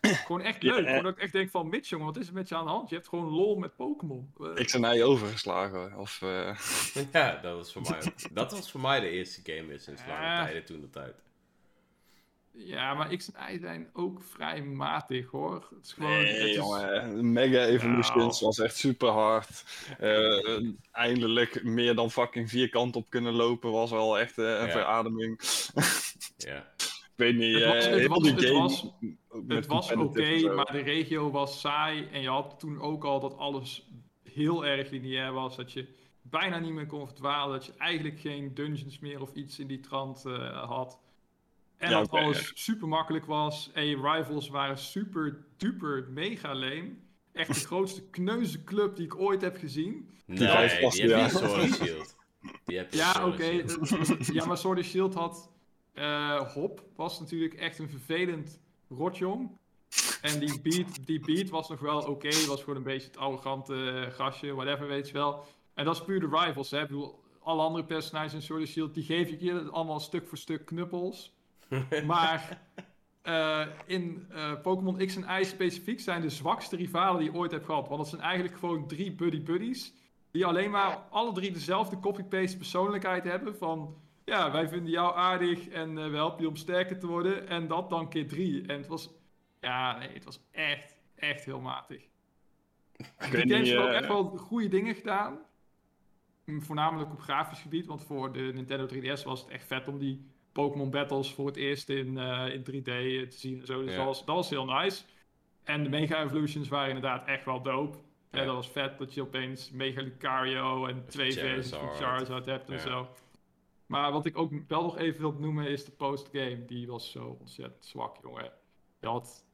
[clears throat] gewoon echt leuk. Ja, dat ik echt denk van, Mitch, jongen, wat is er met je aan de hand? Je hebt gewoon lol met Pokémon. Ik ben naar je overgeslagen. Of, uh... [laughs] ja, dat was, voor mij, dat was voor mij de eerste game sinds lange ja. tijden toen de tijd. Ja, maar X en Y zijn ook vrij matig hoor. Het is gewoon, nee, het is... jongen. Mega Evolutions was echt super hard. Uh, eindelijk meer dan fucking vierkant op kunnen lopen was wel echt uh, een ja. verademing. ja [laughs] weet niet. Het was, uh, het was, het was, het was oké, okay, maar de regio was saai. En je had toen ook al dat alles heel erg lineair was. Dat je bijna niet meer kon verdwalen. Dat je eigenlijk geen dungeons meer of iets in die trant uh, had. En ja, dat okay, alles ja. super makkelijk was. En je rivals waren super duper mega lame. Echt de [laughs] grootste kneuze club die ik ooit heb gezien. Nee, die, die, die heb je Sword Shield. Die heb je ja, oké. Okay. [laughs] ja, maar Sword Shield had uh, Hop was natuurlijk echt een vervelend rotjong. En die beat, die beat was nog wel oké. Okay, was gewoon een beetje het arrogante gastje, whatever, weet je wel. En dat is puur de rivals, hè. Ik bedoel, alle andere personages in Sword Shield, die geef ik je allemaal stuk voor stuk knuppels. [laughs] maar uh, in uh, Pokémon X en Y specifiek zijn de zwakste rivalen die je ooit hebt gehad. Want dat zijn eigenlijk gewoon drie buddy-buddies. Die alleen maar alle drie dezelfde copy-paste persoonlijkheid hebben. Van ja, wij vinden jou aardig en uh, we helpen je om sterker te worden. En dat dan keer drie. En het was, ja, nee, het was echt, echt heel matig. Ik Die games hebben ook echt wel goede dingen gedaan. Voornamelijk op grafisch gebied, want voor de Nintendo 3DS was het echt vet om die Pokémon Battles voor het eerst in, uh, in 3D te zien. En zo. Dus ja. dat, was, dat was heel nice. En de Mega Evolutions waren inderdaad echt wel dope. Ja. En dat was vet dat je opeens Mega Lucario en twee versies van Charizard hebt en ja. zo. Maar wat ik ook wel nog even wil noemen is de postgame. Die was zo ontzettend zwak, jongen. Je had,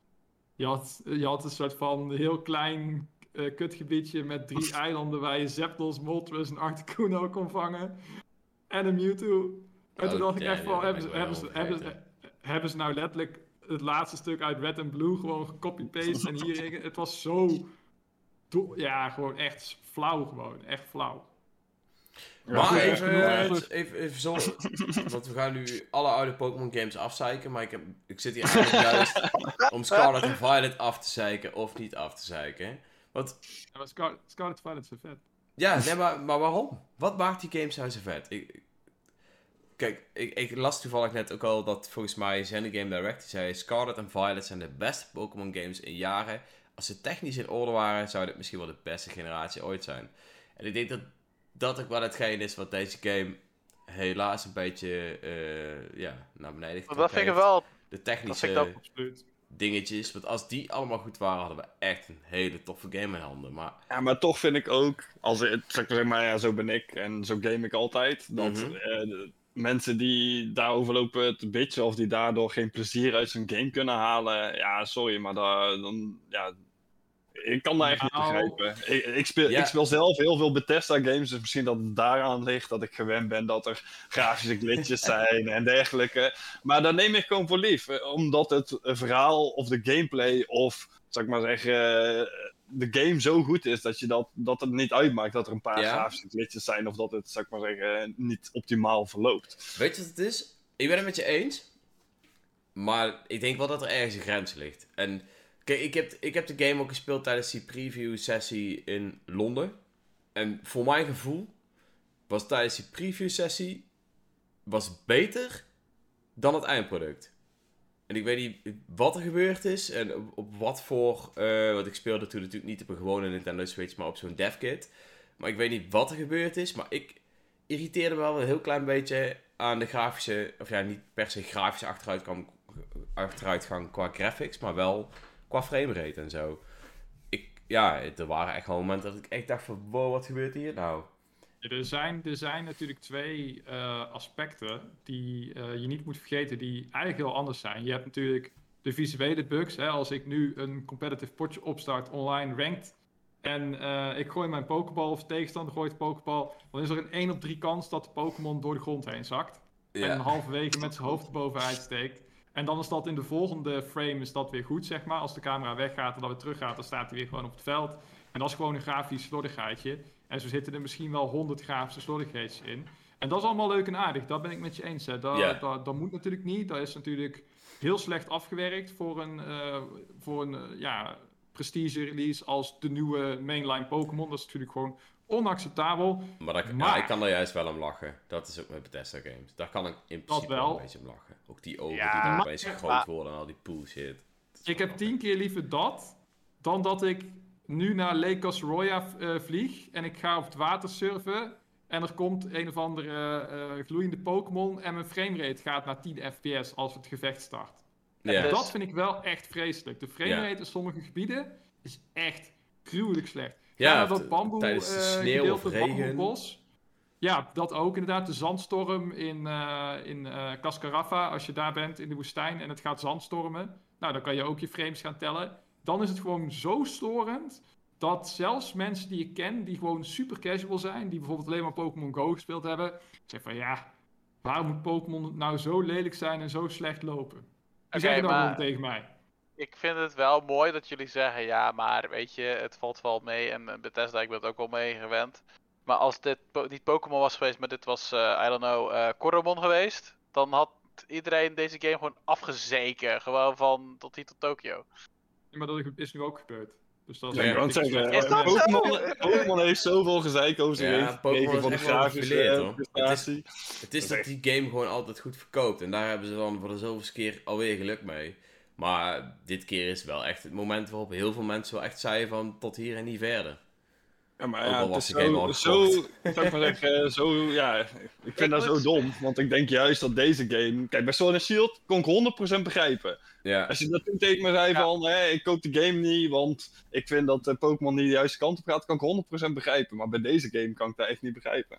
je had, je had een soort van heel klein uh, kutgebiedje met drie [laughs] eilanden waar je Zapdos, Moltres en Articuno kon vangen. En een Mewtwo. En toen oh, dacht ik echt van, hebben ze, hebben, ze, hebben, ze, hebben ze nou letterlijk het laatste stuk uit Red and Blue gewoon gecopy-paste [laughs] en hier. Het was zo. Ja, gewoon echt flauw, gewoon. Echt flauw. Maar even, even, even, zo, [laughs] want we gaan nu alle oude Pokémon games afzeiken, maar ik, heb, ik zit hier eigenlijk juist om Scarlet en Violet af te zeiken of niet af te zeiken. Want... Ja, maar Scar Scarlet Violet is zo vet. Ja, nee, maar, maar waarom? Wat maakt die games nou zo vet? Ik, kijk, ik, ik, las toevallig net ook al dat volgens mij zijn de Game Direct zei Scarlet en Violet zijn de beste Pokémon games in jaren. Als ze technisch in orde waren, zou dit misschien wel de beste generatie ooit zijn. En ik denk dat dat ook wel hetgeen is wat deze game helaas een beetje uh, ja, naar beneden heeft. Dat vind ik wel. De technische dingetjes. Want als die allemaal goed waren, hadden we echt een hele toffe game in handen. Maar... Ja, maar toch vind ik ook, als ik, zeg maar, ja, zo ben ik en zo game ik altijd, dat mm mensen die daarover lopen te bitchen of die daardoor geen plezier uit zijn game kunnen halen, ja, sorry, maar dan, ja, ik kan dat echt niet nou. begrijpen. Ik, ik, speel, ik speel zelf heel veel Bethesda games, dus misschien dat het daaraan ligt dat ik gewend ben dat er grafische glitches [laughs] zijn en dergelijke. Maar dat neem ik gewoon voor lief, eh, omdat het verhaal of de gameplay of, zou ik maar zeggen, de game zo goed is dat, je dat, dat het niet uitmaakt dat er een paar grafische glitches zijn of dat het, zou ik maar zeggen, niet optimaal verloopt. Weet je wat het is? Ik ben het met je eens, maar ik denk wel dat er ergens een grens ligt. En kijk, ik heb, ik heb de game ook gespeeld tijdens die preview sessie in Londen. En voor mijn gevoel was tijdens die preview sessie was beter dan het eindproduct. En ik weet niet wat er gebeurd is en op, wat voor. Uh, want ik speelde toen natuurlijk niet op een gewone Nintendo Switch, maar op zo'n devkit. Maar ik weet niet wat er gebeurd is, maar ik irriteerde me wel een heel klein beetje aan de grafische. Of ja, niet per se grafische achteruitgang, achteruitgang qua graphics, maar wel qua framerate en zo. Ik, ja, er waren echt wel momenten dat ik echt dacht van, wow, wat gebeurt hier nou? Er zijn, er zijn natuurlijk twee uh, aspecten die uh, je niet moet vergeten, die eigenlijk heel anders zijn. Je hebt natuurlijk de visuele bugs. Hè, als ik nu een competitive potje opstart online ranked en uh, ik gooi mijn pokeball of tegenstander gooit de pokeball, dan is er een 1 op 3 kans dat de Pokémon door de grond heen zakt. Ja. En halverwege met zijn hoofd bovenuit steekt. En dan is dat in de volgende frame is dat weer goed, zeg maar. Als de camera weggaat en dan weer teruggaat, dan staat hij weer gewoon op het veld. En dat is gewoon een grafisch slordigheidje. En zo zitten er misschien wel 100 grafische slordigheden in. En dat is allemaal leuk en aardig, dat ben ik met je eens. Hè. Dat, dat, dat, moet natuurlijk niet. Dat is natuurlijk heel slecht afgewerkt voor een, uh, voor een uh, ja, prestige release als de nieuwe mainline Pokémon. Dat is natuurlijk gewoon onacceptabel. Maar, dat, maar... Ja, ik kan daar juist wel om lachen. Dat is ook met Bethesda games. Daar kan ik in principe wel. een beetje om lachen. Ook die ogen die dan opeens groot worden en al die bullshit. Ik heb tien keer liever dat dan dat ik nu naar Lake Casroya uh, vlieg en ik ga op het water surfen en er komt een of andere uh, gloeiende Pokémon en mijn framerate gaat naar 10 fps als het gevecht start. Yeah. Dat vind ik wel echt vreselijk. De framerate in sommige gebieden is echt gruwelijk slecht. Ja, dat bamboe tijdens de eh, sneeuw of regen. Bos. Ja, dat ook inderdaad. De zandstorm in, uh, in uh, Cascarafa, als je daar bent in de woestijn en het gaat zandstormen. Nou, dan kan je ook je frames gaan tellen dan is het gewoon zo storend dat zelfs mensen die ik ken, die gewoon super casual zijn, die bijvoorbeeld alleen maar Pokémon Go gespeeld hebben, zeggen van ja, waarom moet Pokémon nou zo lelijk zijn en zo slecht lopen? Die okay, zeggen dan gewoon tegen mij. Ik vind het wel mooi dat jullie zeggen, ja, maar weet je, het valt wel mee en Bethesda, ik ben het ook wel mee gewend. Maar als dit niet Pokémon was geweest, maar dit was, uh, I don't know, uh, Coromon geweest, dan had iedereen deze game gewoon afgezeken. Gewoon van tot hier tot Tokio maar dat is nu ook gebeurd. Dus dat is ja, want Pokémon heeft zoveel gezeik over zich ja, Pokémon van de grafische Het is, het is dat die game gewoon altijd goed verkoopt. En daar hebben ze dan voor de zoveelste keer alweer geluk mee. Maar dit keer is wel echt het moment waarop heel veel mensen wel echt zeiden van tot hier en niet verder. Ja, maar ja, het is zo, zo, [laughs] zou ik maar zeggen, zo, ja, ik vind dat zo dom. Want ik denk juist dat deze game... Kijk, bij Sword Shield kon ik 100% begrijpen. Ja. Als je dat toen tegen me zei van, hé, ik koop de game niet, want ik vind dat uh, Pokémon niet de juiste kant op gaat, kan ik 100% begrijpen. Maar bij deze game kan ik dat echt niet begrijpen.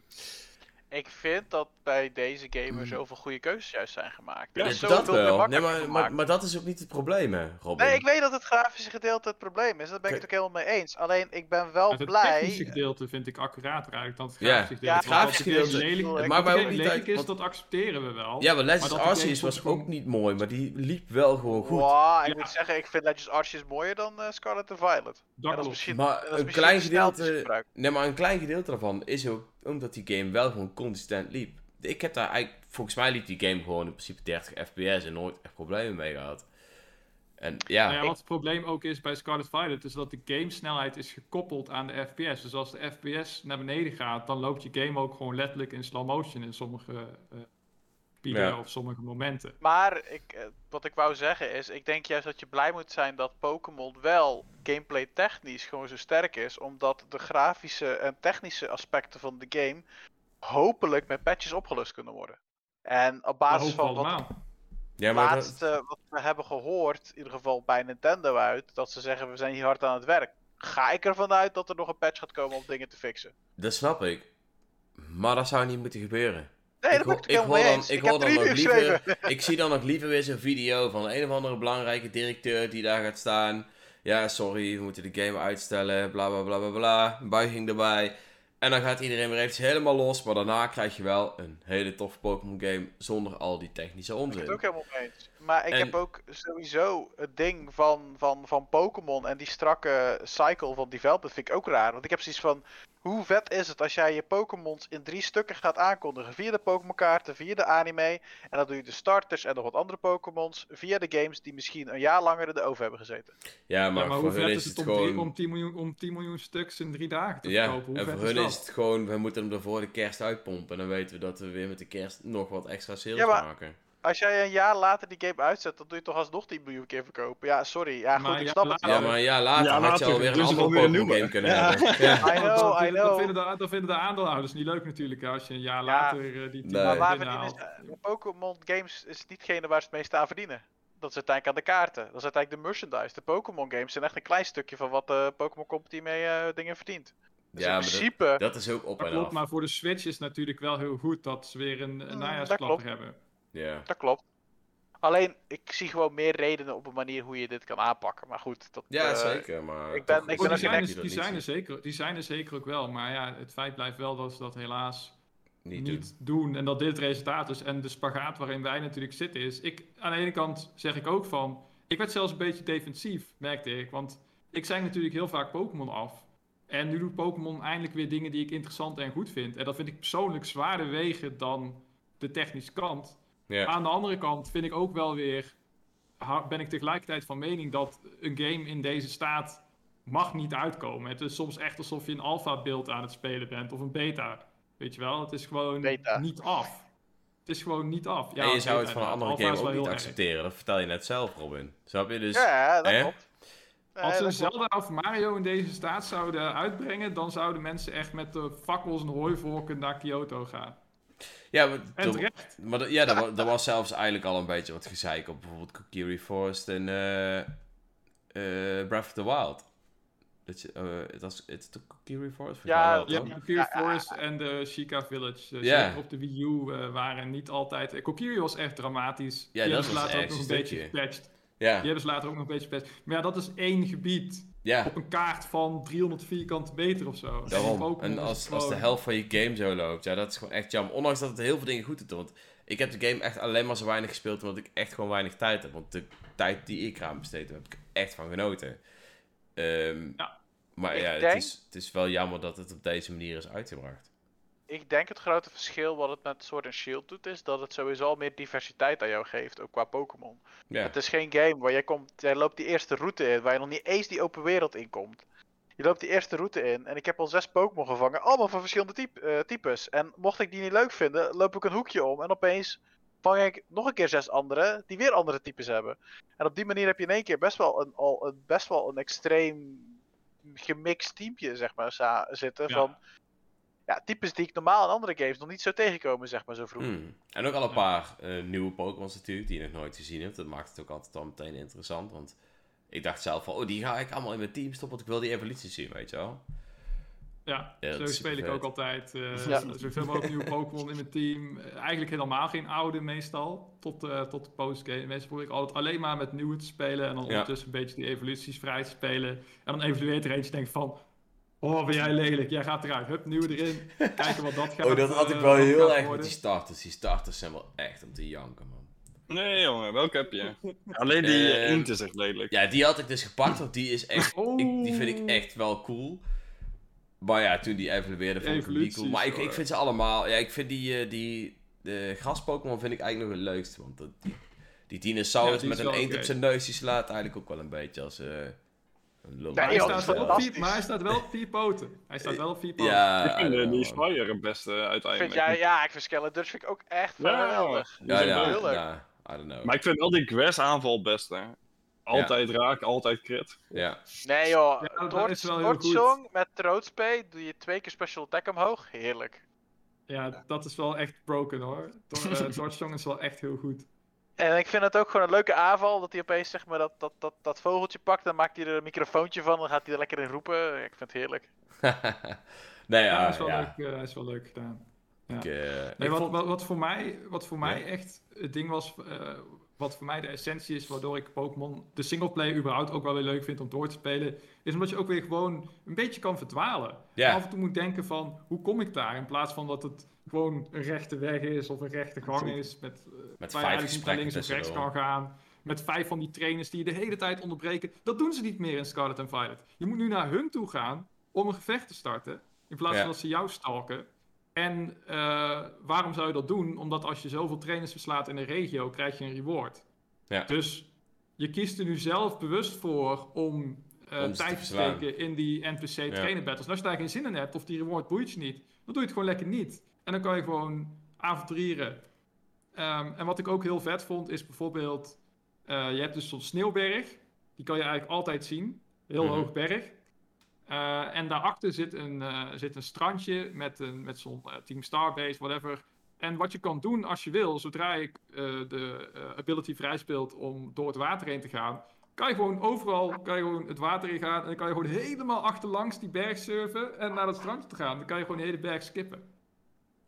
Ik vind dat bij deze gamer mm. zoveel goede keuzes juist zijn gemaakt. Ja, dat wel. Nee, maar, maar, maar, dat is ook niet het probleem, hè, Robin? Nee, ik weet dat het grafische gedeelte het probleem is. Daar ben ik het ook helemaal mee eens. Alleen, ik ben wel blij... Het technische gedeelte vind ik accurater eigenlijk dan het grafische gedeelte. Ja, het grafische gedeelte... Lelijk, maar bij ook niet uit, is, dat accepteren we wel. Ja, maar Legends Arceus was ook niet mooi, maar die liep wel gewoon goed. Wow, ik moet zeggen, ik vind Legends Arceus mooier dan uh, Scarlet and Violet. Dat, is misschien, maar een klein gedeelte... Nee, maar een klein gedeelte daarvan is ook omdat die game wel gewoon consistent liep. Ik heb daar eigenlijk, volgens mij liep die game gewoon in principe 30 fps en nooit echt problemen mee gehad. En ja, nou ja, wat het probleem ook is bij Scarlet Violet, is dat de gamesnelheid is gekoppeld aan de FPS. Dus als de FPS naar beneden gaat, dan loopt je game ook gewoon letterlijk in slow motion in sommige uh, of sommige momenten. Maar ik, eh, wat ik wou zeggen is, ik denk juist dat je blij moet zijn dat Pokémon wel gameplay technisch gewoon zo sterk is, omdat de grafische en technische aspecten van de game hopelijk met patches opgelost kunnen worden. En op basis van wat, ja, maar laatste wat we hebben gehoord, in ieder geval bij Nintendo uit, dat ze zeggen we zijn hier hard aan het werk. Ga ik ervan uit dat er nog een patch gaat komen om dingen te fixen. Dat snap ik. Maar dat zou niet moeten gebeuren. Nee, dat ik, ik, hoor dan, ik, hoor dan nog liever, ik zie dan nog liever weer zo'n video van een of andere belangrijke directeur die daar gaat staan. Ja, sorry, we moeten de game uitstellen, bla bla bla bla bla. Buiging erbij. En dan gaat iedereen weer eventjes helemaal los. Maar daarna krijg je wel een hele toffe Pokémon game zonder al die technische onzin. Ik ben het ook helemaal mee eens. Maar ik heb ook sowieso het ding van, van, van Pokémon en die strakke cycle van development vind ik ook raar. Want ik heb zoiets van, hoe vet is het als jij je Pokémons in drie stukken gaat aankondigen via de Pokémon kaarten, via de anime. En dan doe je de starters en nog wat andere Pokémons via de games die misschien een jaar langer in de oven hebben gezeten. Ja, maar, voor hoe vet is het, om, gewoon... om, 10 miljoen, om 10 miljoen stuks in drie dagen te ja, kopen? Hoe en voor hun is, het gewoon, we moeten hem er voor de kerst uitpompen. En dan weten we dat we weer met de kerst nog wat extra sales ja, maken als jij een jaar later die game uitzet, dan doe je toch alsnog 10 miljoen keer verkopen. Ja, sorry. Ja, goed, ik snap het Ja, maar ja, later ja, had je alweer een andere Pokémon game kunnen ja. hebben. [laughs] Ja. I know, I know. Dat vinden, de, dat vinden de aandeelhouders niet leuk natuurlijk, als je een jaar later uh, die 10 nee. Maar waar Pokémon games is nietgene waar ze het meeste aan verdienen. Dat is uiteindelijk aan de kaarten. Dat is uiteindelijk de merchandise. De Pokémon games zijn echt een klein stukje van wat de Pokémon Company mee uh, dingen verdient. Dus ja, in principe... Dat, dat, is ook op en klopt, maar voor de Switch is het natuurlijk wel heel goed dat ze weer een, een mm, hebben. Ja. Dat klopt. Alleen, ik zie gewoon meer redenen op een manier hoe je dit kan aanpakken. Maar goed, dat, Ja, uh, zeker, maar... Ik ben, ik ben die, zijn er, die, zijn er zeker, die zijn er zeker ook wel. Maar ja, het feit blijft wel dat ze dat helaas niet, niet doen. En dat dit het resultaat is. En de spagaat waarin wij natuurlijk zitten is... Ik, aan de ene kant zeg ik ook van... Ik werd zelfs een beetje defensief, merkte ik. Want ik zei natuurlijk heel vaak Pokémon af. En nu doet Pokémon eindelijk weer dingen die ik interessant en goed vind. En dat vind ik persoonlijk zwaarder wegen dan de technische kant. Ja. Aan de andere kant vind ik ook wel weer, ben ik tegelijkertijd van mening dat een game in deze staat mag niet uitkomen. Het is soms echt alsof je een alpha beeld aan het spelen bent of een beta. Weet je wel, het is gewoon niet af. Het is gewoon niet af. Ja, en je zou het van een andere game ook niet accepteren. Dat vertel je net zelf, Robin. Snap je? Dus, ja, dat klopt. Als ze Zelda of Mario in deze staat zouden uitbrengen, dan zouden mensen echt met de fakkels en hooivorken naar Kyoto gaan. Ja, maar, en maar ja, er, [laughs] was zelfs eigenlijk al een beetje wat gezeik op bijvoorbeeld Kokiri Forest en uh, uh, Breath of the Wild. Dat uh, het was het de Kokiri Forest? Ja, ja Kokiri Forest en de Shika Village. Uh, op de Wii U waren niet altijd... Kokiri was echt dramatisch. Ja, dat was later ook nog een beetje gepatcht. Ja. Die hebben ze later ook nog een beetje gepatcht. Maar ja, dat is één gebied. Ja. Op een kaart van 300 vierkante meter of zo. Daarom. En als, als de helft van je game zo loopt, ja, dat is gewoon echt jammer. Ondanks dat het heel veel dingen goed doet. Want ik heb de game echt alleen maar zo weinig gespeeld omdat ik echt gewoon weinig tijd heb. Want de tijd die ik eraan besteed heb, heb ik echt van genoten. Um, ja. Maar ja, het, is, het is wel jammer dat het op deze manier is uitgebracht ik denk het grote verschil wat het met Sword and Shield doet, is dat het sowieso al meer diversiteit aan jou geeft, ook qua Pokémon. Het is geen game waar jij komt, jij loopt die eerste route in, waar je nog niet eens die open wereld in komt. Je loopt die eerste route in en ik heb al zes Pokémon gevangen, allemaal van verschillende type, uh, types. En mocht ik die niet leuk vinden, loop ik een hoekje om en opeens vang ik nog een keer zes andere die weer andere types hebben. En op die manier heb je in één keer best wel een, al een, best wel een extreem gemixt teampje, zeg maar, zitten. Van ja, types die ik normaal in andere games nog niet zo tegenkomen, zeg maar, zo vroeg. Hmm. En ook al een paar uh, nieuwe Pokémons natuurlijk, die je nog nooit gezien hebt. Dat maakt het ook altijd al meteen interessant, want ik dacht zelf van, oh, die ga ik allemaal in mijn team stoppen, want ik wil die evolutie zien, weet je wel. Ja, zo speel ik ook altijd. Uh, ja. Zoveel mogelijk nieuwe Pokémon in mijn team. Uh, eigenlijk helemaal geen oude meestal. Tot, uh, tot de postgame. Meestal probeer ik altijd alleen maar met nieuwe te spelen. En dan ondertussen een beetje die evoluties vrij te spelen. En dan evalueert er eentje denk van... Oh, ben jij lelijk. Jij gaat eruit. Hup, nieuwe erin. Kijken wat dat [laughs] gaat Oh, dat had ik wel heel erg met die starters. Die starters zijn wel echt om te janken, man. Nee, jongen, welke heb je? [laughs] Alleen die uh, Int is echt lelijk. Ja, die had ik dus gepakt, want die is echt. Ik, die vind ik echt wel cool. Maar ja, toen die evolueerde vond ik die cool. Maar ik, ik vind ze allemaal... Ja, ik vind die... Uh, die de gras-Pokémon vind ik eigenlijk nog het leukste. Want die, die dinosaurus met een eend op zijn neus, die slaat eigenlijk ook wel een beetje als... Uh, lul. Nee, hij staat wel op vier, maar hij staat wel op vier poten. Hij staat wel op vier poten. Ja, ik vind die Spire het beste uiteindelijk. Vind jij, ja, ik vind Skeletor vind ik ook echt geweldig. Ja, ja, ja, ja, I don't know. Maar ik vind wel die Grass aanval het beste. Altijd ja. raak, altijd crit. Ja. Nee joh, ja, Song met Troodspay doe je twee keer special attack omhoog. Heerlijk. Ja, dat is wel echt broken hoor. Torchsong [laughs] uh, is wel echt heel goed. En ik vind het ook gewoon een leuke aanval, dat hij opeens zeg maar, dat, dat, dat, dat vogeltje pakt, dan maakt hij er een microfoontje van, dan gaat hij er lekker in roepen. Ik vind het heerlijk. [laughs] nee, ja, ja, is wel Leuk, uh, is wel leuk gedaan. Ja. Ik, uh, nee, wat, vond... wat, wat, voor mij, wat voor mij echt het ding was, uh, wat voor mij de essentie is waardoor ik Pokémon de singleplayer überhaupt ook wel weer leuk vind om door te spelen, is omdat je ook weer gewoon een beetje kan verdwalen. Af en toe moet denken van, hoe kom ik daar? In plaats van dat het gewoon een rechte weg is of een rechte gang is, met, uh, met waar je niet naar links of rechts kan gaan. Met vijf van die trainers die je de hele tijd onderbreken. Dat doen ze niet meer in Scarlet en Violet. Je moet nu naar hun toe gaan om een gevecht te starten. In plaats van dat ze jou stalken. En uh, waarom zou je dat doen? Omdat als je zoveel trainers verslaat in een regio, krijg je een reward. Ja. Dus je kiest er nu zelf bewust voor om, uh, om tijd te steken in die NPC trainer battles. En als je daar geen zin in hebt of die reward boeit je niet, dan doe je het gewoon lekker niet. En dan kan je gewoon avonturieren. Um, en wat ik ook heel vet vond, is bijvoorbeeld... Uh, je hebt dus zo'n sneeuwberg. Die kan je eigenlijk altijd zien. Heel mm -hmm. hoog berg. Uh, en daarachter zit een, uh, zit een strandje met, een, met zo'n uh, Team Starbase, whatever. En wat je kan doen als je wil, zodra je de ability vrijspeelt om door het water heen te gaan, kan je gewoon overal kan je gewoon het water in gaan. En dan kan je gewoon helemaal achterlangs die berg surfen en naar het strandje te gaan. Dan kan je gewoon de hele berg skippen.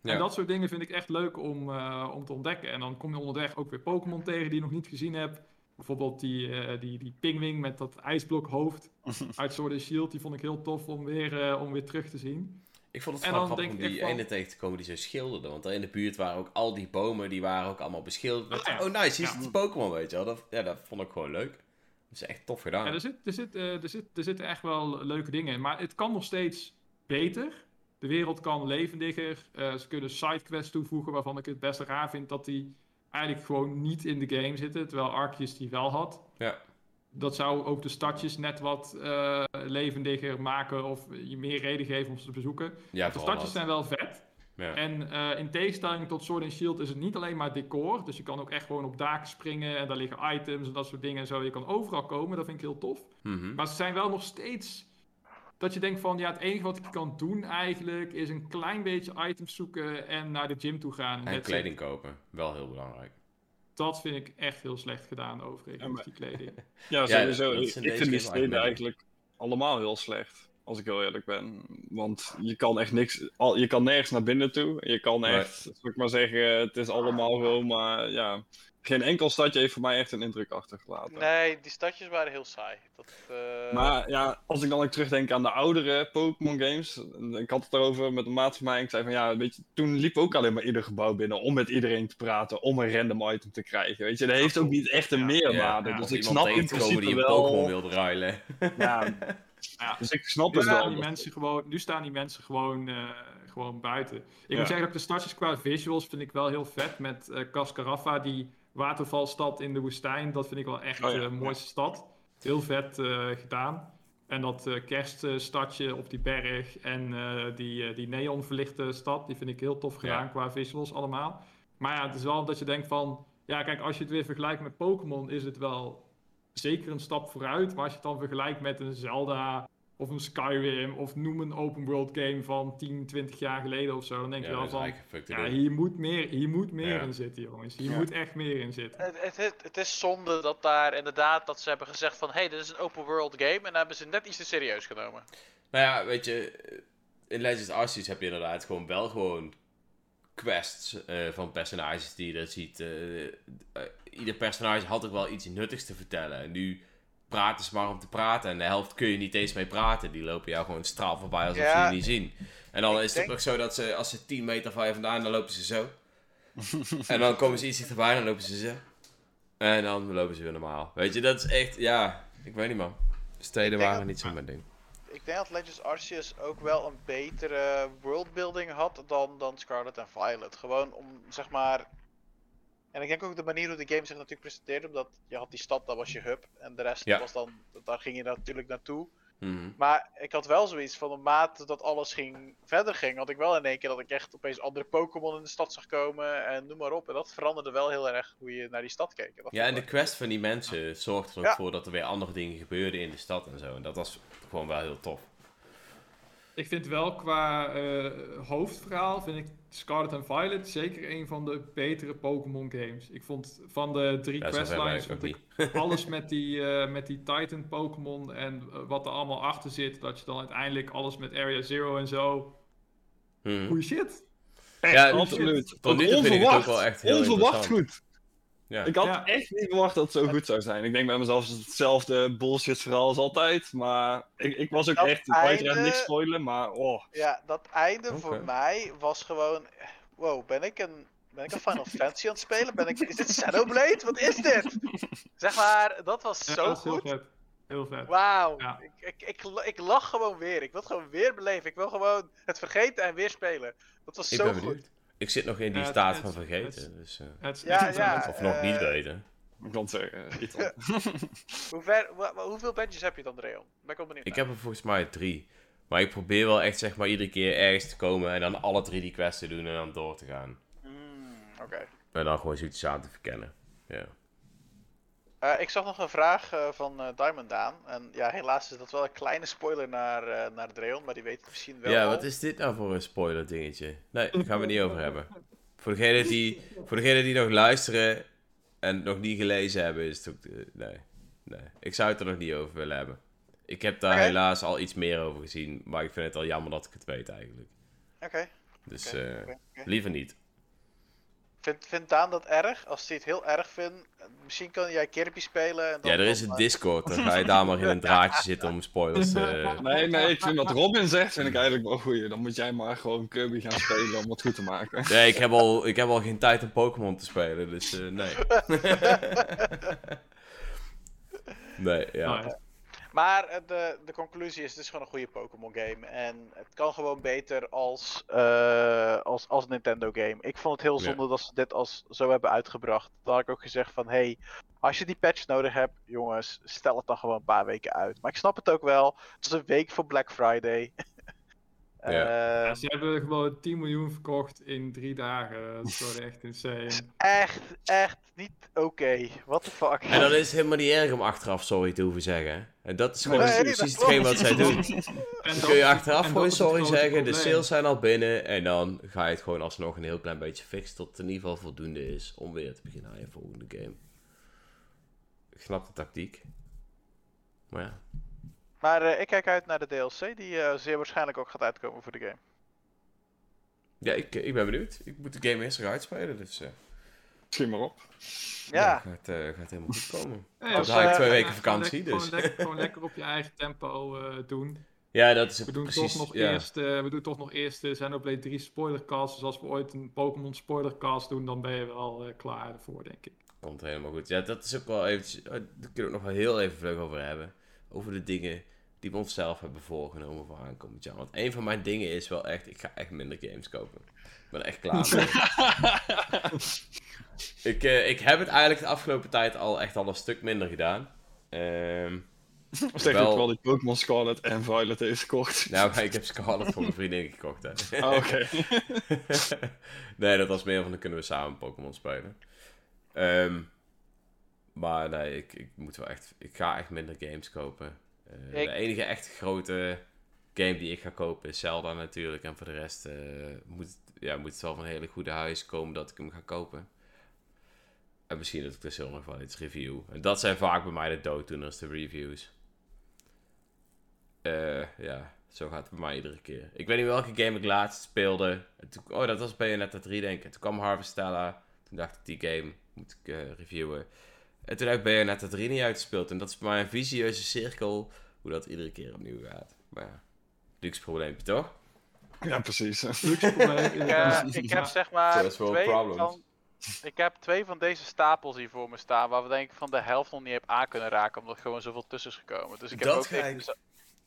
Ja. En dat soort dingen vind ik echt leuk om, om te ontdekken. En dan kom je onderweg ook weer Pokémon tegen die je nog niet gezien hebt. Bijvoorbeeld die, uh, die, die pingwing met dat ijsblok hoofd [laughs] uit Sword and Shield. Die vond ik heel tof om weer, uh, om weer terug te zien. Ik vond het en grappig om die ene tegen te komen die zo schilderde. Want daar in de buurt waren ook al die bomen, die waren ook allemaal beschilderd. Oh, ja. oh nice, hier ja. die Pokémon, weet je wel. Dat, ja, dat vond ik gewoon leuk. Dat is echt tof gedaan. Ja, er, zit, er, zit, uh, er, zit, er zitten echt wel leuke dingen in. Maar het kan nog steeds beter. De wereld kan levendiger. ze kunnen sidequests toevoegen waarvan ik het best raar vind dat die eigenlijk gewoon niet in de game zitten, terwijl Arceus die wel had. Ja. Dat zou ook de stadjes net wat uh, levendiger maken of je meer reden geven om ze te bezoeken. Ja, de stadjes zijn wel vet. Ja. En uh, in tegenstelling tot Sword and Shield is het niet alleen maar decor. Dus je kan ook echt gewoon op daken springen en daar liggen items en dat soort dingen en zo. Je kan overal komen, dat vind ik heel tof. Mm -hmm. Maar ze zijn wel nog steeds dat je denkt van ja, het enige wat ik kan doen eigenlijk is een klein beetje items zoeken en naar de gym toe gaan. En, en kleding kopen, wel heel belangrijk. Dat vind ik echt heel slecht gedaan overigens, ja, maar... die kleding. [laughs] ja, sowieso. Ja, ik vind die steden eigenlijk allemaal heel slecht, als ik heel eerlijk ben. Want je kan echt niks, je kan nergens naar binnen toe. Je kan echt, nee. zou ik maar zeggen, het is allemaal gewoon maar, ja geen enkel stadje heeft voor mij echt een indruk achtergelaten. Nee, die stadjes waren heel saai. Dat, uh... Maar ja, als ik dan ook terugdenk aan de oudere Pokémon games. Ik had het erover met een maat van mij. En ik zei van ja, weet je, toen liep ook alleen maar ieder gebouw binnen om met iedereen te praten. Om een random item te krijgen. Weet je, dat heeft ook niet echt een ja, meerwaarde. Ja, dus ik snap in principe die een Pokémon wilde ruilen. [laughs] Ja, ja, dus ik snap het wel. Die mensen gewoon, nu staan die mensen gewoon... Uh, gewoon buiten. Ik moet zeggen dat de stadjes qua visuals vind ik wel heel vet. Met uh, Cascaraffa die watervalstad in de woestijn. Dat vind ik wel echt oh, ja. de mooiste stad. Heel vet uh, gedaan. En dat uh, kerststadje op die berg en die, die neonverlichte stad, die vind ik heel tof gedaan ja. qua visuals allemaal. Maar ja, het is wel dat je denkt van, ja kijk, als je het weer vergelijkt met Pokémon is het wel zeker een stap vooruit. Maar als je het dan vergelijkt met een Zelda of een Skyrim, of noem een open world game van 10, 20 jaar geleden of zo. Dan denk ja, je wel van, ja, hier moet meer, hier moet meer ja. in zitten, jongens. Hier moet echt meer in zitten. Het, het, het, het, is zonde dat daar inderdaad, dat ze hebben gezegd van, hé, hey, dit is een open world game. En dan hebben ze net iets te serieus genomen. Nou ja, weet je, in Legends Arceus heb je inderdaad gewoon wel gewoon quests uh, van personages die je dat ziet. Uh, ieder personage had ook wel iets nuttigs te vertellen. En nu praten ze maar om te praten. En de helft kun je niet eens mee praten. Die lopen jou gewoon straal voorbij alsof ze je niet zien. En dan is het ook zo dat ze, als ze 10 meter van je vandaan, dan lopen ze zo. [laughs] en dan komen ze iets dichterbij en dan lopen ze zo. En dan lopen ze weer normaal. Weet je, dat is echt, ja, ik weet niet man. Steden waren niet zo mijn ding. Ik denk dat Legends Arceus ook wel een betere worldbuilding had dan, dan Scarlet en Violet. Gewoon om, zeg maar... En ik denk ook de manier hoe de game zich natuurlijk presenteerde, omdat je had die stad, dat was je hub. En de rest was dan, daar ging je natuurlijk naartoe. Mhm. Maar ik had wel zoiets van de mate dat alles ging, verder ging, had ik wel in één keer dat ik echt opeens andere Pokémon in de stad zag komen en noem maar op. En dat veranderde wel heel erg hoe je naar die stad keek. ja, en de quest van die mensen zorgde er ook voor dat er weer andere dingen gebeurden in de stad en zo. En dat was gewoon wel heel tof. Ik vind wel qua uh, hoofdverhaal, vind ik Scarlet and Violet zeker een van de betere Pokémon games. Ik vond van de drie ja, questlines vond ik [laughs] alles met die, uh, met die Titan Pokémon en uh, wat er allemaal achter zit, dat je dan uiteindelijk alles met Area Zero en zo. Hmm. Goeie shit. Echt, ja, absoluut. Tot nu toe vind ik het ook wel echt heel Onverwacht goed. Ja. Ik had echt niet verwacht dat het zo goed zou zijn. Ik denk bij mezelf, is hetzelfde bullshit verhaal als altijd. Maar ik, ik was ook echt, ik einde... wil niks spoilen, maar oh. Ja, dat einde voor mij was gewoon, wow, ben ik een, ben ik een Final Fantasy aan het spelen? Ben ik, is dit Shadowblade? Wat is dit? Zeg maar, dat was zo ja, goed. Heel vet. Heel vet. Wauw. Ik, ik, ik, ik, lach gewoon weer. Ik wil het gewoon weer beleven. Ik wil gewoon het vergeten en weer spelen. Dat was zo goed. Ik zit nog in die staat van vergeten. dus, uh, ja, ja, of nog niet eh, weten. Ik kan zeggen, [laughs] Hoe ver, hoeveel badges heb je dan, Reon? Ben ik wel benieuwd. Ik heb er volgens mij drie. Maar ik probeer wel echt zeg maar iedere keer ergens te komen en dan alle drie die quests te doen en dan door te gaan. Mm, Oké. En dan gewoon zoiets aan te verkennen. Ja. Uh, ik zag nog een vraag uh, van uh, Diamond Daan. En ja, helaas is dat wel een kleine spoiler naar, naar Dreon, maar die weet het misschien wel. Ja, wat is dit nou voor een spoiler dingetje? Nee, daar gaan we niet over hebben. [laughs] Voor degenen die, voor degene die nog luisteren en nog niet gelezen hebben, is het ook. nee, nee, ik zou het er nog niet over willen hebben. Ik heb daar helaas al iets meer over gezien, maar ik vind het al jammer dat ik het weet eigenlijk. Oké. Dus liever niet. Vindt vind Daan dat erg? Als hij het heel erg vindt, misschien kan jij Kirby spelen. En dan ja, er is een Discord. Dan ga je [laughs] daar maar in een draadje zitten om spoilers te... Nee, nee, ik vind wat Robin zegt, vind ik eigenlijk wel goed. Dan moet jij maar gewoon Kirby gaan spelen om het goed te maken. Nee, ik heb al, ik heb al geen tijd om Pokémon te spelen, dus uh, nee. [laughs] nee, ja. Maar eh, de, de conclusie is, het is gewoon een goede Pokémon game. En het kan gewoon beter als, uh, als, als Nintendo game. Ik vond het heel zonde dat ze dit als zo hebben uitgebracht. Dan had ik ook gezegd van, hey, als je die patch nodig hebt, jongens, stel het dan gewoon een paar weken uit. Maar ik snap het ook wel. Het is een week voor Black Friday. [laughs] Ja. Uh, ze hebben gewoon 10 miljoen verkocht in drie dagen. Dat is gewoon echt insane. [laughs] Echt, echt niet oké. Okay. What the fuck. En dan is het helemaal niet erg om achteraf sorry te hoeven zeggen. En dat is gewoon precies hetgeen wat zij doen. [laughs] dan kun je achteraf gewoon sorry zeggen. De sales zijn al binnen. En dan ga je het gewoon alsnog een heel klein beetje fixen. Tot het in ieder geval voldoende is om weer te beginnen aan je volgende game. Ik snap de tactiek. Maar ja. Maar uh, ik kijk uit naar de DLC, die uh, zeer waarschijnlijk ook gaat uitkomen voor de game. Ja, ik, ik ben benieuwd. Ik moet de game eerst nog uitspelen, dus... Uh... Misschien maar op. Ja. ja gaat, gaat helemaal goed komen. Ja, Dan ga ik twee weken vakantie, dus... Gewoon lekker, gewoon lekker op je [laughs] eigen tempo doen. Ja, dat is we doen precies, toch nog eerst, we doen toch nog eerst de Xenoblade 3 spoilercast. Dus als we ooit een Pokémon spoilercast doen, dan ben je wel klaar ervoor, denk ik. Komt helemaal goed. Ja, dat is ook wel eventjes... Daar kunnen we het nog wel heel even vlug over hebben over de dingen die we onszelf hebben voorgenomen voor aankomend jaar. Want een van mijn dingen is wel echt, ik ga echt minder games kopen. Ik ben echt klaar [laughs] ik, uh, ik heb het eigenlijk de afgelopen tijd al echt al een stuk minder gedaan. Um, of zeg wel... wel die Pokémon Scarlet en Violet heeft gekocht? Nou, ik heb Scarlet voor mijn vriendin gekocht. Hè. Oh, [laughs] oké. [laughs] nee, dat was meer van, dan kunnen we samen Pokémon spelen. Um, maar nee, ik, ik moet wel echt. Ik ga echt minder games kopen. Uh, De enige echt grote game die ik ga kopen is Zelda natuurlijk. En voor de rest uh, moet, ja, moet het wel van een hele goede huis komen dat ik hem ga kopen. En misschien dat ik dus heel nog wel iets review. En dat zijn vaak bij mij de dooddoeners, de reviews. Uh, ja. Zo gaat het bij mij iedere keer. Ik weet niet welke game ik laatst speelde. oh, dat was Bayonetta 3 denk ik. Toen kwam Harvestella. Toen dacht ik, die game moet ik uh, reviewen. En toen heb ik Bayonetta 3 niet uitgespeeld. En dat is bij mij een visieuze cirkel hoe dat iedere keer opnieuw gaat. Maar ja, luxe probleempje toch? Ja, precies. Luxe probleem. ik, uh, ik heb zeg maar twee van, ik heb twee van deze stapels hier voor me staan, waar we denk ik van de helft nog niet heb aan kunnen raken, omdat er gewoon zoveel tussen is gekomen. Dus ik heb dat ook ik...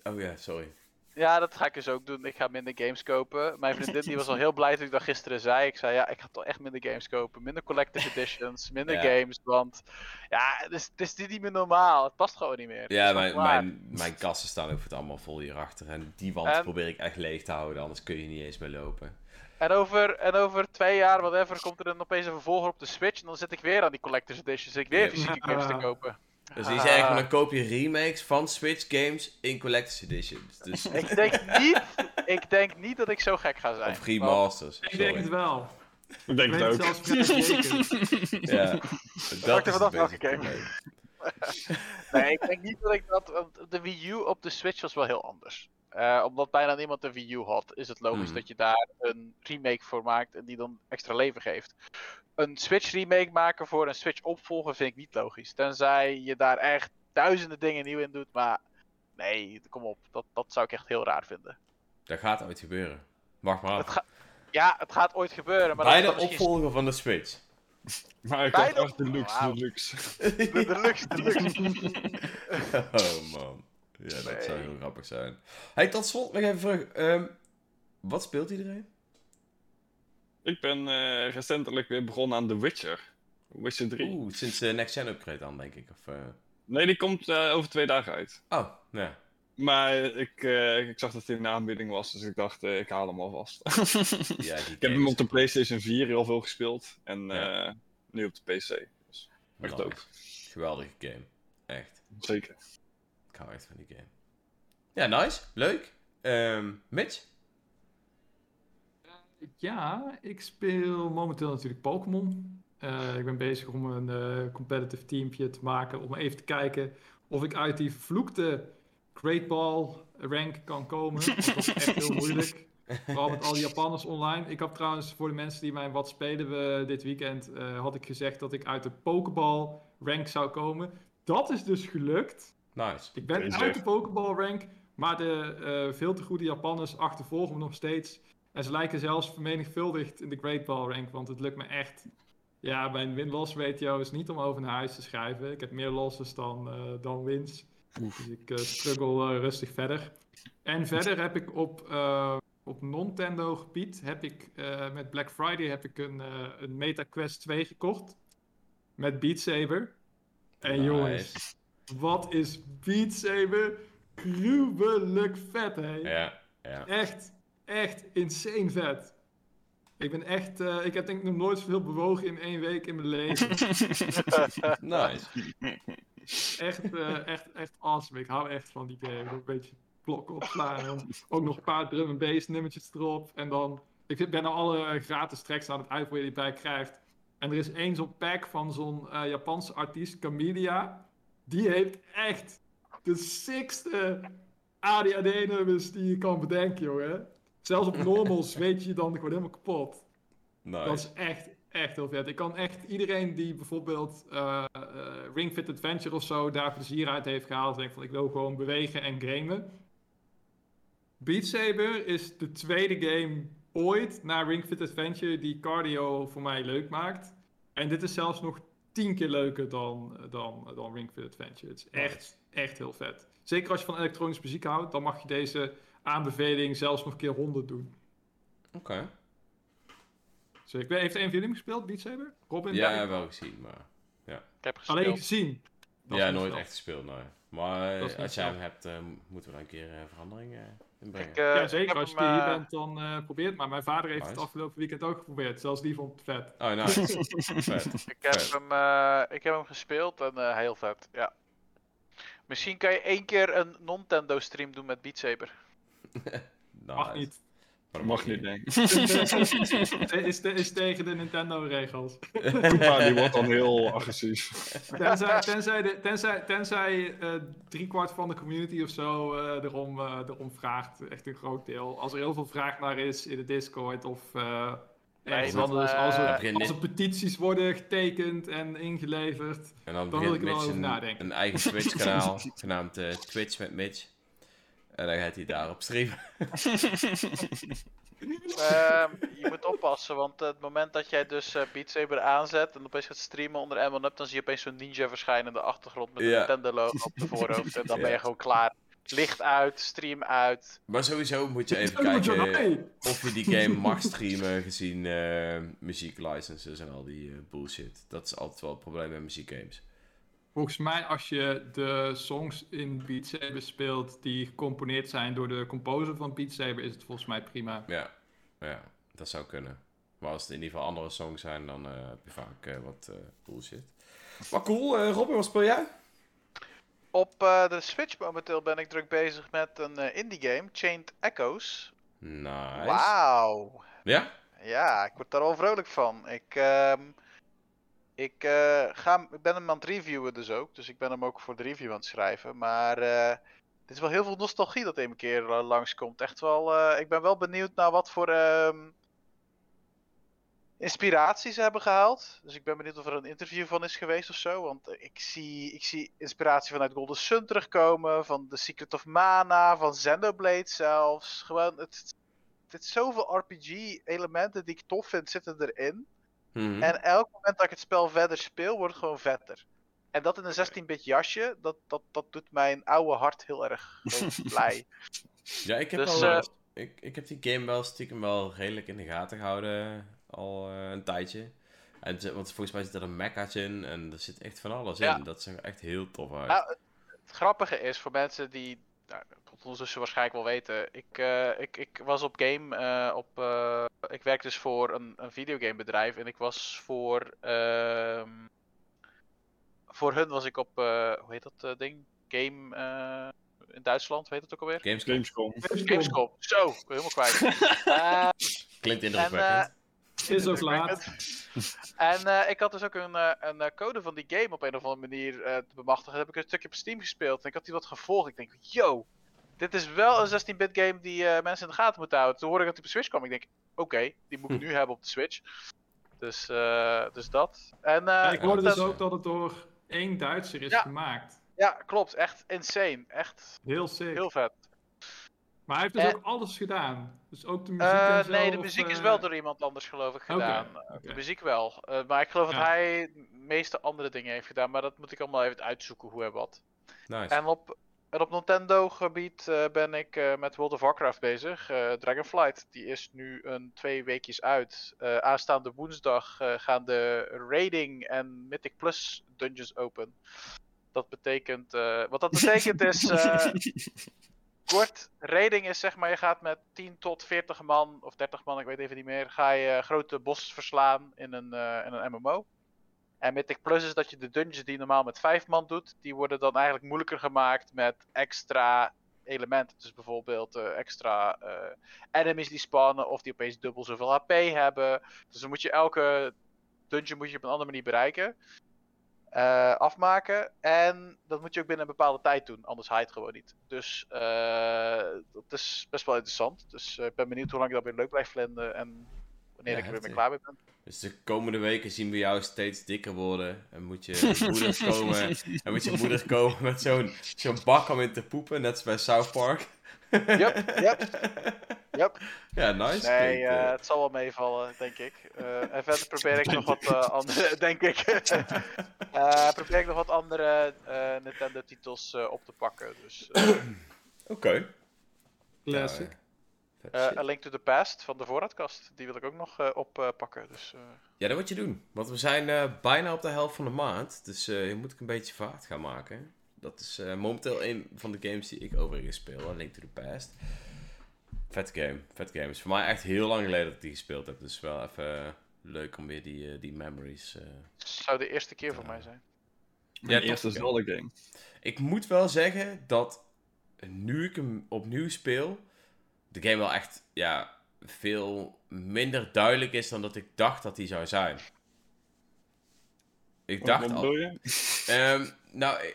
Oh ja, sorry. Ja, dat ga ik dus ook doen. Ik ga minder games kopen. Mijn vriendin die was al heel blij dat ik dat gisteren zei. Ik zei, ja, ik ga toch echt minder games kopen. Minder collector's [laughs] editions, minder games. Want ja, het is, het is niet meer normaal. Het past gewoon niet meer. Ja, mijn, mijn, mijn kassen staan ook het allemaal vol hierachter. En die wand probeer ik echt leeg te houden, anders kun je niet eens meer lopen. En over, en over twee jaar, whatever, komt er dan opeens een vervolger op de Switch. En dan zit ik weer aan die collector's editions. Zit ik weer fysieke games te [laughs] kopen. Dus die zeggen, ah. dan koop je remakes van Switch games in Collector's Editions. Dus... ik, denk niet, ik denk niet dat ik zo gek ga zijn. Of remasters. Ik denk het wel. Ik denk het ook. ja, dat is [laughs] vanaf nee, ik denk niet dat ik dat... De Wii U op de Switch was wel heel anders. Uh, omdat bijna niemand een Wii U had, is het logisch hmm. dat je daar een remake voor maakt en die dan extra leven geeft een Switch remake maken voor een Switch opvolger vind ik niet logisch. Tenzij je daar echt duizenden dingen nieuw in doet, maar nee, kom op. Dat, dat zou ik echt heel raar vinden. Dat gaat ooit gebeuren. Wacht maar af. ja, het gaat ooit gebeuren. Maar Bij de opvolger van de Switch. [laughs] Maar ik had echt de luxe, de luxe. De, luxe, de luxe. [laughs] oh man. Ja, dat zou heel grappig zijn. Hey, tot slot nog even terug. Um, wat speelt iedereen? Ik ben uh, recentelijk weer begonnen aan The Witcher. Witcher 3. Oeh, sinds de Next Gen upgrade dan, denk ik. Of, uh... Nee, die komt uh, over twee dagen uit. Oh, ja. Maar ik, ik zag dat hij in de aanbieding was, dus ik dacht, ik haal hem alvast. [laughs] ja, ik heb hem op de PlayStation 4 heel veel gespeeld. En ja. nu op de PC. Dus echt ook. Geweldige game. Echt. Zeker. Echt van die game. Ja, nice. Leuk. Um, Mitch? Ja, ik speel momenteel natuurlijk Pokémon. Uh, ik ben bezig om een uh, competitive teampje te maken om even te kijken of ik uit die vervloekte Great Ball rank kan komen. dat is echt heel [laughs] moeilijk. Vooral met al die Japanners online. Ik heb trouwens voor de mensen die mij wat spelen we dit weekend, uh, had ik gezegd dat ik uit de Pokéball rank zou komen. Dat is dus gelukt. Nice. Ik ben uit de Pokéball rank, maar de veel te goede Japanners achtervolgen me nog steeds. En ze lijken zelfs vermenigvuldigd in de Great Ball rank, want het lukt me echt. Ja, mijn win-loss ratio is niet om over naar huis te schrijven. Ik heb meer losses dan, uh, dan wins. Dus ik uh, struggle uh, rustig verder. En verder heb ik op, op Nintendo gebied, heb ik met Black Friday heb ik een, een Meta Quest 2 gekocht. Met Beat Saber. En jongens, wat is Beat Saber? Gruwelijk vet, hè? Ja, ja. Echt echt insane vet. Ik ben echt, uh, ik heb denk ik nog nooit zoveel bewogen in één week in mijn leven. [laughs] nice. Echt, uh, echt, echt awesome. Ik hou echt van die game. Een beetje blokken opslaan. ook nog een paar drum en bass nummertjes erop. En dan, ik ben al alle gratis tracks aan het uitvoeren die je erbij krijgt. En er is één zo'n pack van zo'n uh, Japanse artiest, Camelia. Die heeft echt de sixte ADHD-nummers die je kan bedenken, jongen. Zelfs op normal [laughs] zweet je dan gewoon helemaal kapot. Nice. Dat is echt, echt heel vet. Ik kan echt iedereen die bijvoorbeeld uh, uh, Ring Fit Adventure of zo daar plezier uit heeft gehaald. Denk van ik wil gewoon bewegen en gamen. Beat Saber is de tweede game ooit na Ring Fit Adventure die cardio voor mij leuk maakt. En dit is zelfs nog tien keer leuker dan, dan, dan Ring Fit Adventure. Het is echt, echt heel vet. Zeker als je van elektronische muziek houdt, dan mag je deze aanbeveling zelfs nog een keer 100 doen. Oké. Okay. Dus ik weet, heeft een van jullie gespeeld, Beat Saber? Robin? Ja, wel gezien, maar ja. Ik heb gespeeld. Alleen gezien? ja, nooit echt gespeeld, nee. Maar als jij hem hebt, uh, moeten we dan een keer uh, verandering uh, Ik, ja, zeker. Als je hier bent, dan probeer het maar. Mijn vader heeft het afgelopen weekend ook geprobeerd. Zelfs die vond het vet. Oh, nice. [laughs] vet. Ik, heb Hem, ik heb hem gespeeld en heel vet, ja. Misschien kan je één keer een Nintendo stream doen met Beat Saber. [laughs] nice. Mag niet. Dat mag niet, denk ik. [laughs] is, is tegen de Nintendo-regels. Ja, die wordt dan heel agressief. Tenzij, tenzij, de, tenzij, tenzij uh, driekwart van de community of zo uh, erom, uh, erom vraagt. Echt een groot deel. Als er heel veel vraag naar is in de Discord of ergens anders. Als er, als er petities worden getekend en ingeleverd. En dan, dan wil ik er wel over nadenken. Een eigen Twitch-kanaal [laughs] genaamd Twitch met Mitch. En dan gaat hij daarop streamen. Um, [laughs] je moet oppassen, want het moment dat jij dus uh, Beat Saber aanzet en opeens gaat streamen onder M1 Up, dan zie je opeens zo'n ninja verschijnen in de achtergrond met een Nintendo logo op de voorhoofd. En dan ja. ben je gewoon klaar. Licht uit, stream uit. Maar sowieso moet je even kijken of je die game mag streamen gezien uh, muzieklicenses en al die uh, bullshit. Dat is altijd wel het probleem met muziekgames. Volgens mij, als je de songs in Beat Saber speelt die gecomponeerd zijn door de composer van Beat Saber, is het volgens mij prima. Ja, ja dat zou kunnen. Maar als het in ieder geval andere songs zijn, dan uh, heb je vaak uh, wat uh, bullshit. Maar cool, Robin, wat speel jij? Op de Switch momenteel ben ik druk bezig met een indie game, Chained Echoes. Nice. Wauw. Ja? Ja, ik word daar al vrolijk van. Ik... Uh, ik, uh, ga, ik ben hem aan het reviewen dus ook. Dus ik ben hem ook voor de review aan het schrijven. Maar uh, dit is wel heel veel nostalgie dat een keer uh, langskomt. Echt wel, ik ben wel benieuwd naar wat voor um, inspiratie ze hebben gehaald. Dus ik ben benieuwd of er een interview van is geweest of zo. Want ik zie, ik zie inspiratie vanuit Golden Sun terugkomen. Van The Secret of Mana, van Xenoblade zelfs. Gewoon, het, het zoveel RPG-elementen die ik tof vind zitten erin. Mhm. En elk moment dat ik het spel verder speel, wordt het gewoon vetter. En dat in een 16-bit jasje, dat, dat, dat doet mijn oude hart heel erg [laughs] blij. Ja, ik heb, dus, al, uh, ik, ik heb die game wel stiekem wel redelijk in de gaten gehouden al uh, een tijdje. En, want volgens mij zit er een mechaatje in en er zit echt van alles ja. in. Dat ziet er echt heel tof uit. Nou, het grappige is voor mensen die nou, ondertussen waarschijnlijk wel weten. Ik, uh, ik, ik was op game. Uh, op, uh, ik werk dus voor een, een videogamebedrijf. En ik was voor. Uh, voor hun was ik op. hoe heet dat ding? Game. in Duitsland, weet het ook alweer? Gamescom. Gamescom. Gamescom. Zo, helemaal kwijt. [laughs] Klinkt indrukwekkend. [laughs] Is ook laat. en uh, ik had dus ook een, uh, een code van die game op een of andere manier uh, te bemachtigen. heb ik een stukje op Steam gespeeld. En ik had die wat gevolgd. Ik denk, yo, dit is wel een 16-bit game die uh, mensen in de gaten moeten houden. Toen hoorde ik dat hij op de Switch kwam. Ik denk, oké, die moet ik hm. nu hebben op de Switch. Dus, uh, dus dat. En, uh, ik hoorde dus ook dat het door één Duitser is ja. gemaakt. Ja, klopt. Echt insane. Echt heel sick. Heel vet. Maar hij heeft dus en... ook alles gedaan. Dus ook de muziek en zo, Nee, de muziek of, is wel door iemand anders geloof ik gedaan. Okay, okay. De muziek wel. maar ik geloof ja. dat hij de meeste andere dingen heeft gedaan. Maar dat moet ik allemaal even uitzoeken hoe en wat. Nice. En op en op Nintendo gebied uh, ben ik uh, met World of Warcraft bezig. Uh, Dragonflight, die is nu een twee weekjes uit. aanstaande woensdag gaan de Raiding en Mythic Plus dungeons open. Dat betekent, wat dat [laughs] betekent is, [laughs] kort, raiding is zeg maar, je gaat met 10 tot 40 man, of 30 man, ik weet even niet meer, ga je grote bosses verslaan in een, in een MMO. En Mythic Plus is dat je de dungeons die je normaal met vijf man doet, die worden dan eigenlijk moeilijker gemaakt met extra elementen. Dus bijvoorbeeld uh, extra uh, enemies die spannen of die opeens dubbel zoveel HP hebben. Dus dan moet je elke dungeon moet je op een andere manier bereiken. Uh, afmaken. En dat moet je ook binnen een bepaalde tijd doen, anders haalt het gewoon niet. Dus dat is best wel interessant. Dus ik ben benieuwd hoe lang je dat weer leuk blijft vinden en wanneer ja, ik er weer mee klaar mee ben. Dus de komende weken zien we jou steeds dikker worden. En moet je [laughs] moeder komen. en moet je moeder komen met zo'n zo'n bak om in te poepen, net als bij South Park. Yep, yep. Yep. Ja, nice. Nee, uh, het zal wel meevallen, denk ik. Uh, en verder probeer ik [laughs] nog wat uh, andere, [laughs] denk ik. probeer ik nog wat andere Nintendo-titels op te pakken. Dus, [clears throat] Oké. Okay. Classic. Uh, A Link to the Past van de voorraadkast. Die wil ik ook nog uh, oppakken. dus, uh... Ja, dat moet je doen. Want we zijn bijna op de helft van de maand. Dus je moet ik een beetje vaart gaan maken. Dat is momenteel een van de games die ik overigens speel. A Link to the Past. Vet game. Vet game. is voor mij echt heel lang geleden dat ik die gespeeld heb. Dus wel even leuk om weer die, die memories... zou de eerste keer voor mij zijn. Ja, de eerste Zelda game. Ik moet wel zeggen dat nu ik hem opnieuw speel de game wel echt, ja, veel minder duidelijk is dan dat ik dacht dat hij zou zijn. Ik dacht al. Um, [laughs] nou,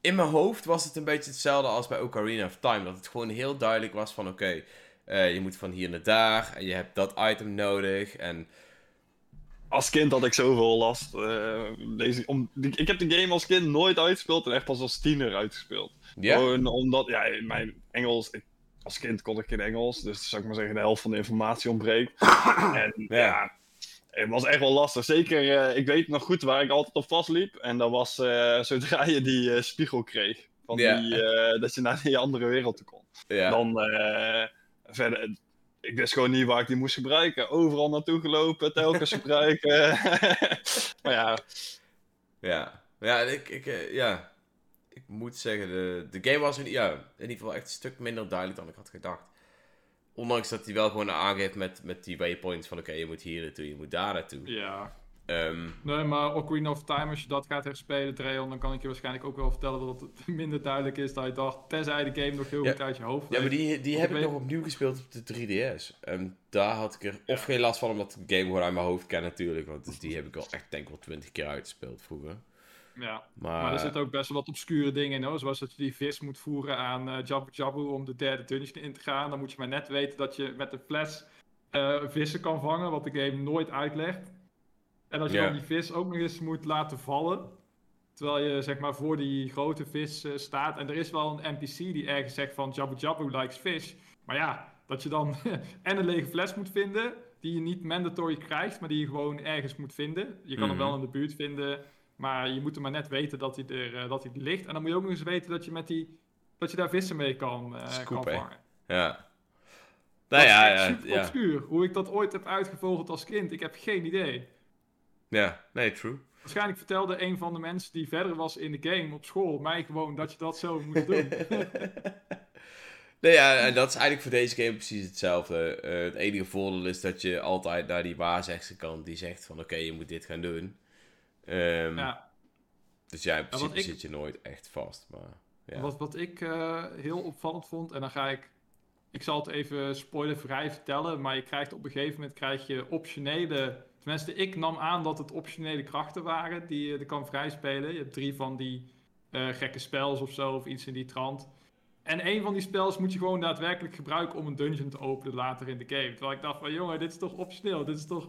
in mijn hoofd was het een beetje hetzelfde als bij Ocarina of Time. Dat het gewoon heel duidelijk was van oké, eh, je moet van hier naar daar en je hebt dat item nodig. En... Als kind had ik zoveel last. Uh, deze, om, ik heb de game als kind nooit uitgespeeld en echt pas als tiener uitgespeeld. Ja? Gewoon omdat, ja, mijn Engels, als kind kon ik geen Engels, dus zou ik maar zeggen de helft van de informatie ontbreekt. [coughs] en ja het was echt wel lastig. Zeker, uh, ik weet nog goed waar ik altijd op vastliep. En dat was uh, zodra je die uh, spiegel kreeg. Van die, dat je naar die andere wereld toe kon. Dan verder, ik wist gewoon niet waar ik die moest gebruiken. Overal naartoe gelopen, telkens gebruiken. [laughs] maar ja. Ja, ja, ik, ik, ja. Moet zeggen, de, de game was in, ja, in ieder geval echt een stuk minder duidelijk dan ik had gedacht. Ondanks dat hij wel gewoon aangeeft met, met die waypoints van oké, je moet hier naartoe, je moet daar naartoe. Ja. Um, nee, maar Ocarina of Time, als je dat gaat herspelen, Dreon, dan kan ik je waarschijnlijk ook wel vertellen dat het [laughs] minder duidelijk is dan je dacht, tenzij de game nog heel goed uit je hoofd Ja, maar die, die heb ik nog opnieuw gespeeld op de 3DS. En daar had ik er of geen last van, omdat ik de game gewoon uit mijn hoofd ken natuurlijk, want die heb ik al echt denk ik wel 20 keer uitgespeeld vroeger. Ja, maar, er zitten ook best wel wat obscure dingen in, hoor. zoals dat je die vis moet voeren aan uh, Jabu Jabu om de derde dungeon in te gaan. Dan moet je maar net weten dat je met een fles uh, vissen kan vangen, wat de game nooit uitlegt. En dat je dan die vis ook nog eens moet laten vallen, terwijl je zeg maar voor die grote vis uh, staat. En er is wel een NPC die ergens zegt van Jabu Jabu likes fish. Maar ja, dat je dan [laughs] en een lege fles moet vinden, die je niet mandatory krijgt, maar die je gewoon ergens moet vinden. Je kan hem wel in de buurt vinden. Maar je moet er maar net weten dat hij er uh, dat hij ligt. En dan moet je ook nog eens weten dat je, met die, dat je daar vissen mee kan, uh, kan vangen. Ja. Nou ja, ja, super ja. obscuur. Hoe ik dat ooit heb uitgevogeld als kind, ik heb geen idee. Ja, nee, true. Waarschijnlijk vertelde een van de mensen die verder was in de game op school mij gewoon dat je dat zo moet doen. [laughs] nee, ja, en dat is eigenlijk voor deze game precies hetzelfde. Uh, het enige voordeel is dat je altijd naar die waarzegster kan die zegt van oké, je moet dit gaan doen. Um, ja. Dus ja, in principe zit je nooit echt vast. Maar, ja. wat, wat ik uh, heel opvallend vond, en dan ga ik... Ik zal het even spoilervrij vertellen, maar je krijgt op een gegeven moment krijg je optionele... Tenminste, ik nam aan dat het optionele krachten waren die je kan vrijspelen. Je hebt drie van die uh, gekke spels of zo, of iets in die trant. En een van die spels moet je gewoon daadwerkelijk gebruiken om een dungeon te openen later in de game. Terwijl ik dacht van, jongen, dit is toch optioneel? Dit is toch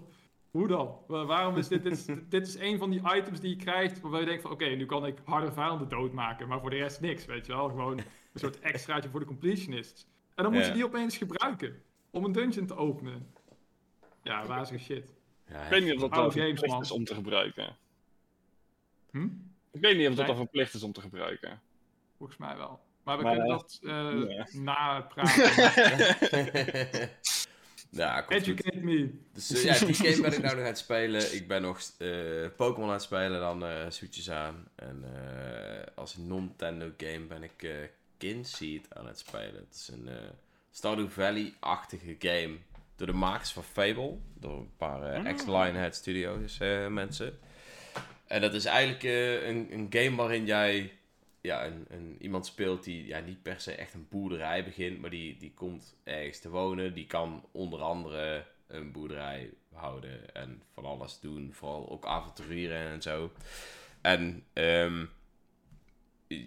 hoe dan? Waarom is dit, dit is, [laughs] dit is een van die items die je krijgt waarbij je denkt van oké, nu kan ik harde vijanden doodmaken, maar voor de rest niks, weet je wel. Gewoon een soort extraatje voor de completionists. En dan moet je die opeens gebruiken om een dungeon te openen. Ja, wazige shit. Ja, ik weet niet of dat dan verplicht is om te gebruiken. Hm? Ik weet niet of dat dan verplicht is om te gebruiken. Volgens mij wel. Maar we kunnen dat uh, na praten. Ja, Educate me. Dus uh, ja, die game ben ik nou nog aan het spelen. Ik ben nog uh, Pokémon aan het spelen, dan uh, zoetjes aan. En als Nintendo game ben ik Kinseed aan het spelen. Het is een Stardew Valley-achtige game. Door de makers van Fable. Door een paar uh, ex-Lionhead Studios mensen. En dat is eigenlijk een, een game waarin jij ja, een, iemand speelt die ja, niet per se echt een boerderij begint, maar die, die komt ergens te wonen. Die kan onder andere een boerderij houden en van alles doen. Vooral ook avonturieren en zo. En um,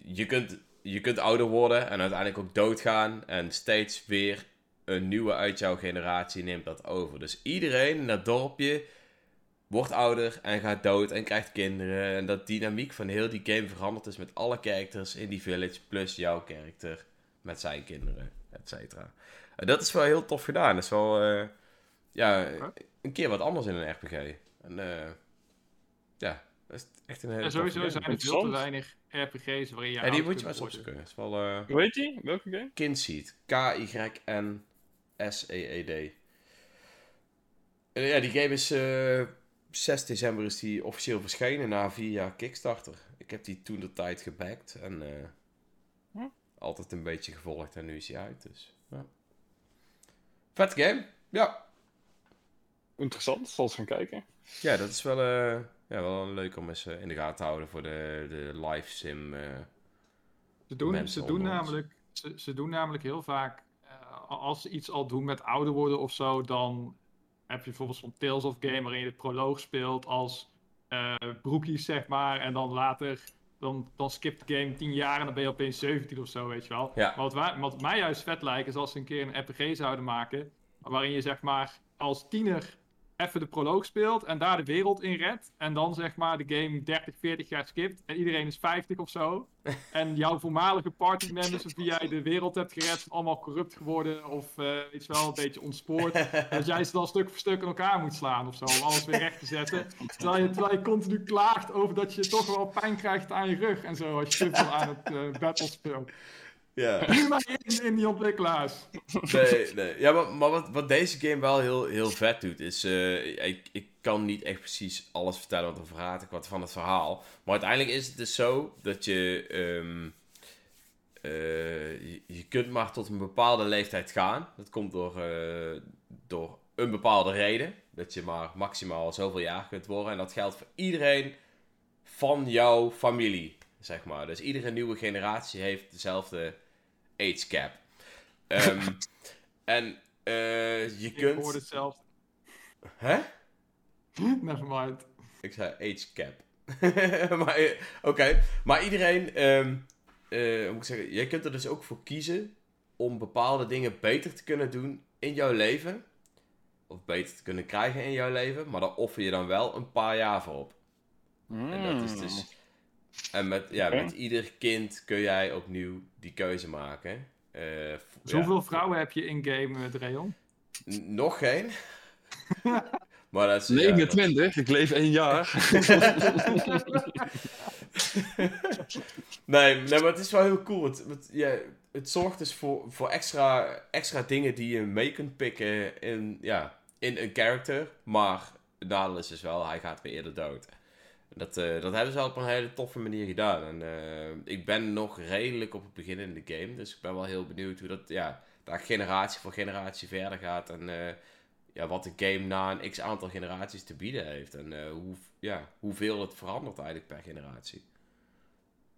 je, kunt, je kunt ouder worden en uiteindelijk ook doodgaan. En steeds weer een nieuwe uit jouw generatie neemt dat over. Dus iedereen in dat dorpje wordt ouder en gaat dood en krijgt kinderen. En dat dynamiek van heel die game veranderd is met alle characters in die village, plus jouw character met zijn kinderen, et cetera. En dat is wel heel tof gedaan. Dat is wel, uh, ja, een keer wat anders in een RPG. En uh, ja, dat is echt een hele En sowieso zijn er veel te weinig RPG's waarin je Ja, die moet je maar eens opzoeken. Is wel, uh, Hoe heet die? Welke game? Kinseed. K-Y-N-S-E-E-D. Ja, die game is 6 december is die officieel verschenen na vier jaar Kickstarter. Ik heb die toen de tijd gebackt en uh, altijd een beetje gevolgd en nu is hij uit. Dus, ja. Vet game, ja. Interessant, zal eens gaan kijken. Ja, dat is wel, uh, ja, wel leuk om eens uh, in de gaten te houden voor de, de live sim. ze doen, ze doen namelijk, ze, ze doen namelijk heel vaak als ze iets al doen met ouder worden of zo, dan heb je bijvoorbeeld zo'n Tales of Game waarin je de proloog speelt als uh, broekies, zeg maar. En dan later, dan, dan skipt de game 10 jaar en dan ben je opeens 17 of zo, weet je wel. Ja. Maar wat, wat mij juist vet lijkt, is als ze een keer een RPG zouden maken, waarin je zeg maar als tiener even de proloog speelt en daar de wereld in redt. En dan zeg maar de game 30, 40 jaar skipt en iedereen is 50 of zo. [laughs] en jouw voormalige partymembers of [laughs] wie jij de wereld hebt gered zijn allemaal corrupt geworden of uh, iets wel een beetje ontspoord. [laughs] dat jij ze dan stuk voor stuk in elkaar moet slaan of zo om alles weer recht te zetten. Terwijl je, terwijl je continu klaagt over dat je toch wel pijn krijgt aan je rug en zo als je te aan het uh, battle speelt. Ja. Prima in, in die ontwikkelaars. Nee, nee. Ja, maar, maar wat, wat deze game wel heel, heel vet doet, is... Uh, ik, ik kan niet echt precies alles vertellen, want dan verraad ik wat van het verhaal. Maar uiteindelijk is het dus zo dat je... Um, uh, je, je, kunt maar tot een bepaalde leeftijd gaan. Dat komt door, uh, door een bepaalde reden. Dat je maar maximaal zoveel jaar kunt worden. En dat geldt voor iedereen van jouw familie, zeg maar. Dus iedere nieuwe generatie heeft dezelfde age cap. Um, [laughs] en uh, je Ik kunt... hoorde hetzelfde. Hè? [laughs] Nevermind. Ik zei age cap. [laughs] maar, Oké, okay. maar iedereen... Um, uh, hoe moet ik zeggen? Jij kunt er dus ook voor kiezen om bepaalde dingen beter te kunnen doen in jouw leven. Of beter te kunnen krijgen in jouw leven. Maar daar offer je dan wel een paar jaar voor op. Mm. En dat is dus... En met, ja, okay. met ieder kind kun jij opnieuw die keuze maken. Uh, dus hoeveel vrouwen heb je in-game, Dreon? N nog geen. [laughs] maar dat is, 29, ja, ik leef één jaar. [laughs] nee, nee, maar het is wel heel cool. Het, het, ja, het zorgt dus voor, voor extra, extra dingen die je mee kunt pikken in, ja, in een character. Maar het nadeel is dus wel, hij gaat weer eerder dood. Dat, uh, dat hebben ze wel op een hele toffe manier gedaan. En uh, ik ben nog redelijk op het begin in de game. Dus ik ben wel heel benieuwd hoe dat ja, daar generatie voor generatie verder gaat. En uh, ja, wat de game na een x aantal generaties te bieden heeft. En hoe, ja, hoeveel het verandert eigenlijk per generatie.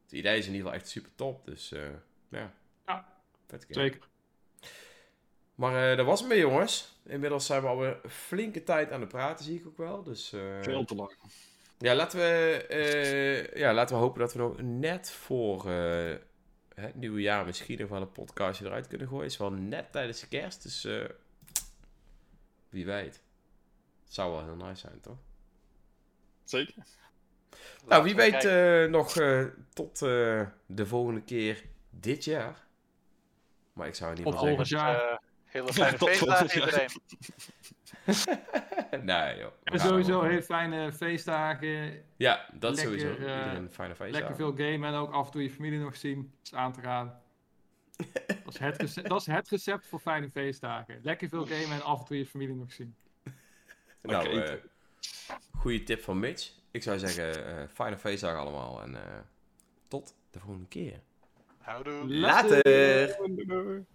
Het idee is in ieder geval echt super top. Dus ja, ja vet game. zeker. Maar dat was het mee jongens. Inmiddels zijn we alweer flinke tijd aan het praten, zie ik ook wel. Dus, Veel te lang. Ja, laten we, uh, ja, laten we hopen dat we nog net voor uh, het nieuwe jaar misschien nog wel een podcastje eruit kunnen gooien. Het is wel net tijdens de kerst, dus uh, wie weet. Het zou wel heel nice zijn, toch? Zeker. Nou, wie weet uh, nog tot de volgende keer dit jaar. Maar ik zou in ieder geval volgend jaar. Hele fijne feestdagen iedereen. [laughs] nee, joh. En sowieso hele fijne feestdagen. Ja, dat lekker, sowieso. Uh, Iedereen fijne feestdagen. Lekker veel gamen en ook af en toe je familie nog zien. is aan te gaan. [laughs] dat, is het recept, dat is het recept voor fijne feestdagen. Lekker veel gamen en af en toe je familie nog zien. [laughs] nou, uh, goede tip van Mitch. Ik zou zeggen, uh, fijne feestdagen allemaal. En tot de volgende keer. Houdoe. Later.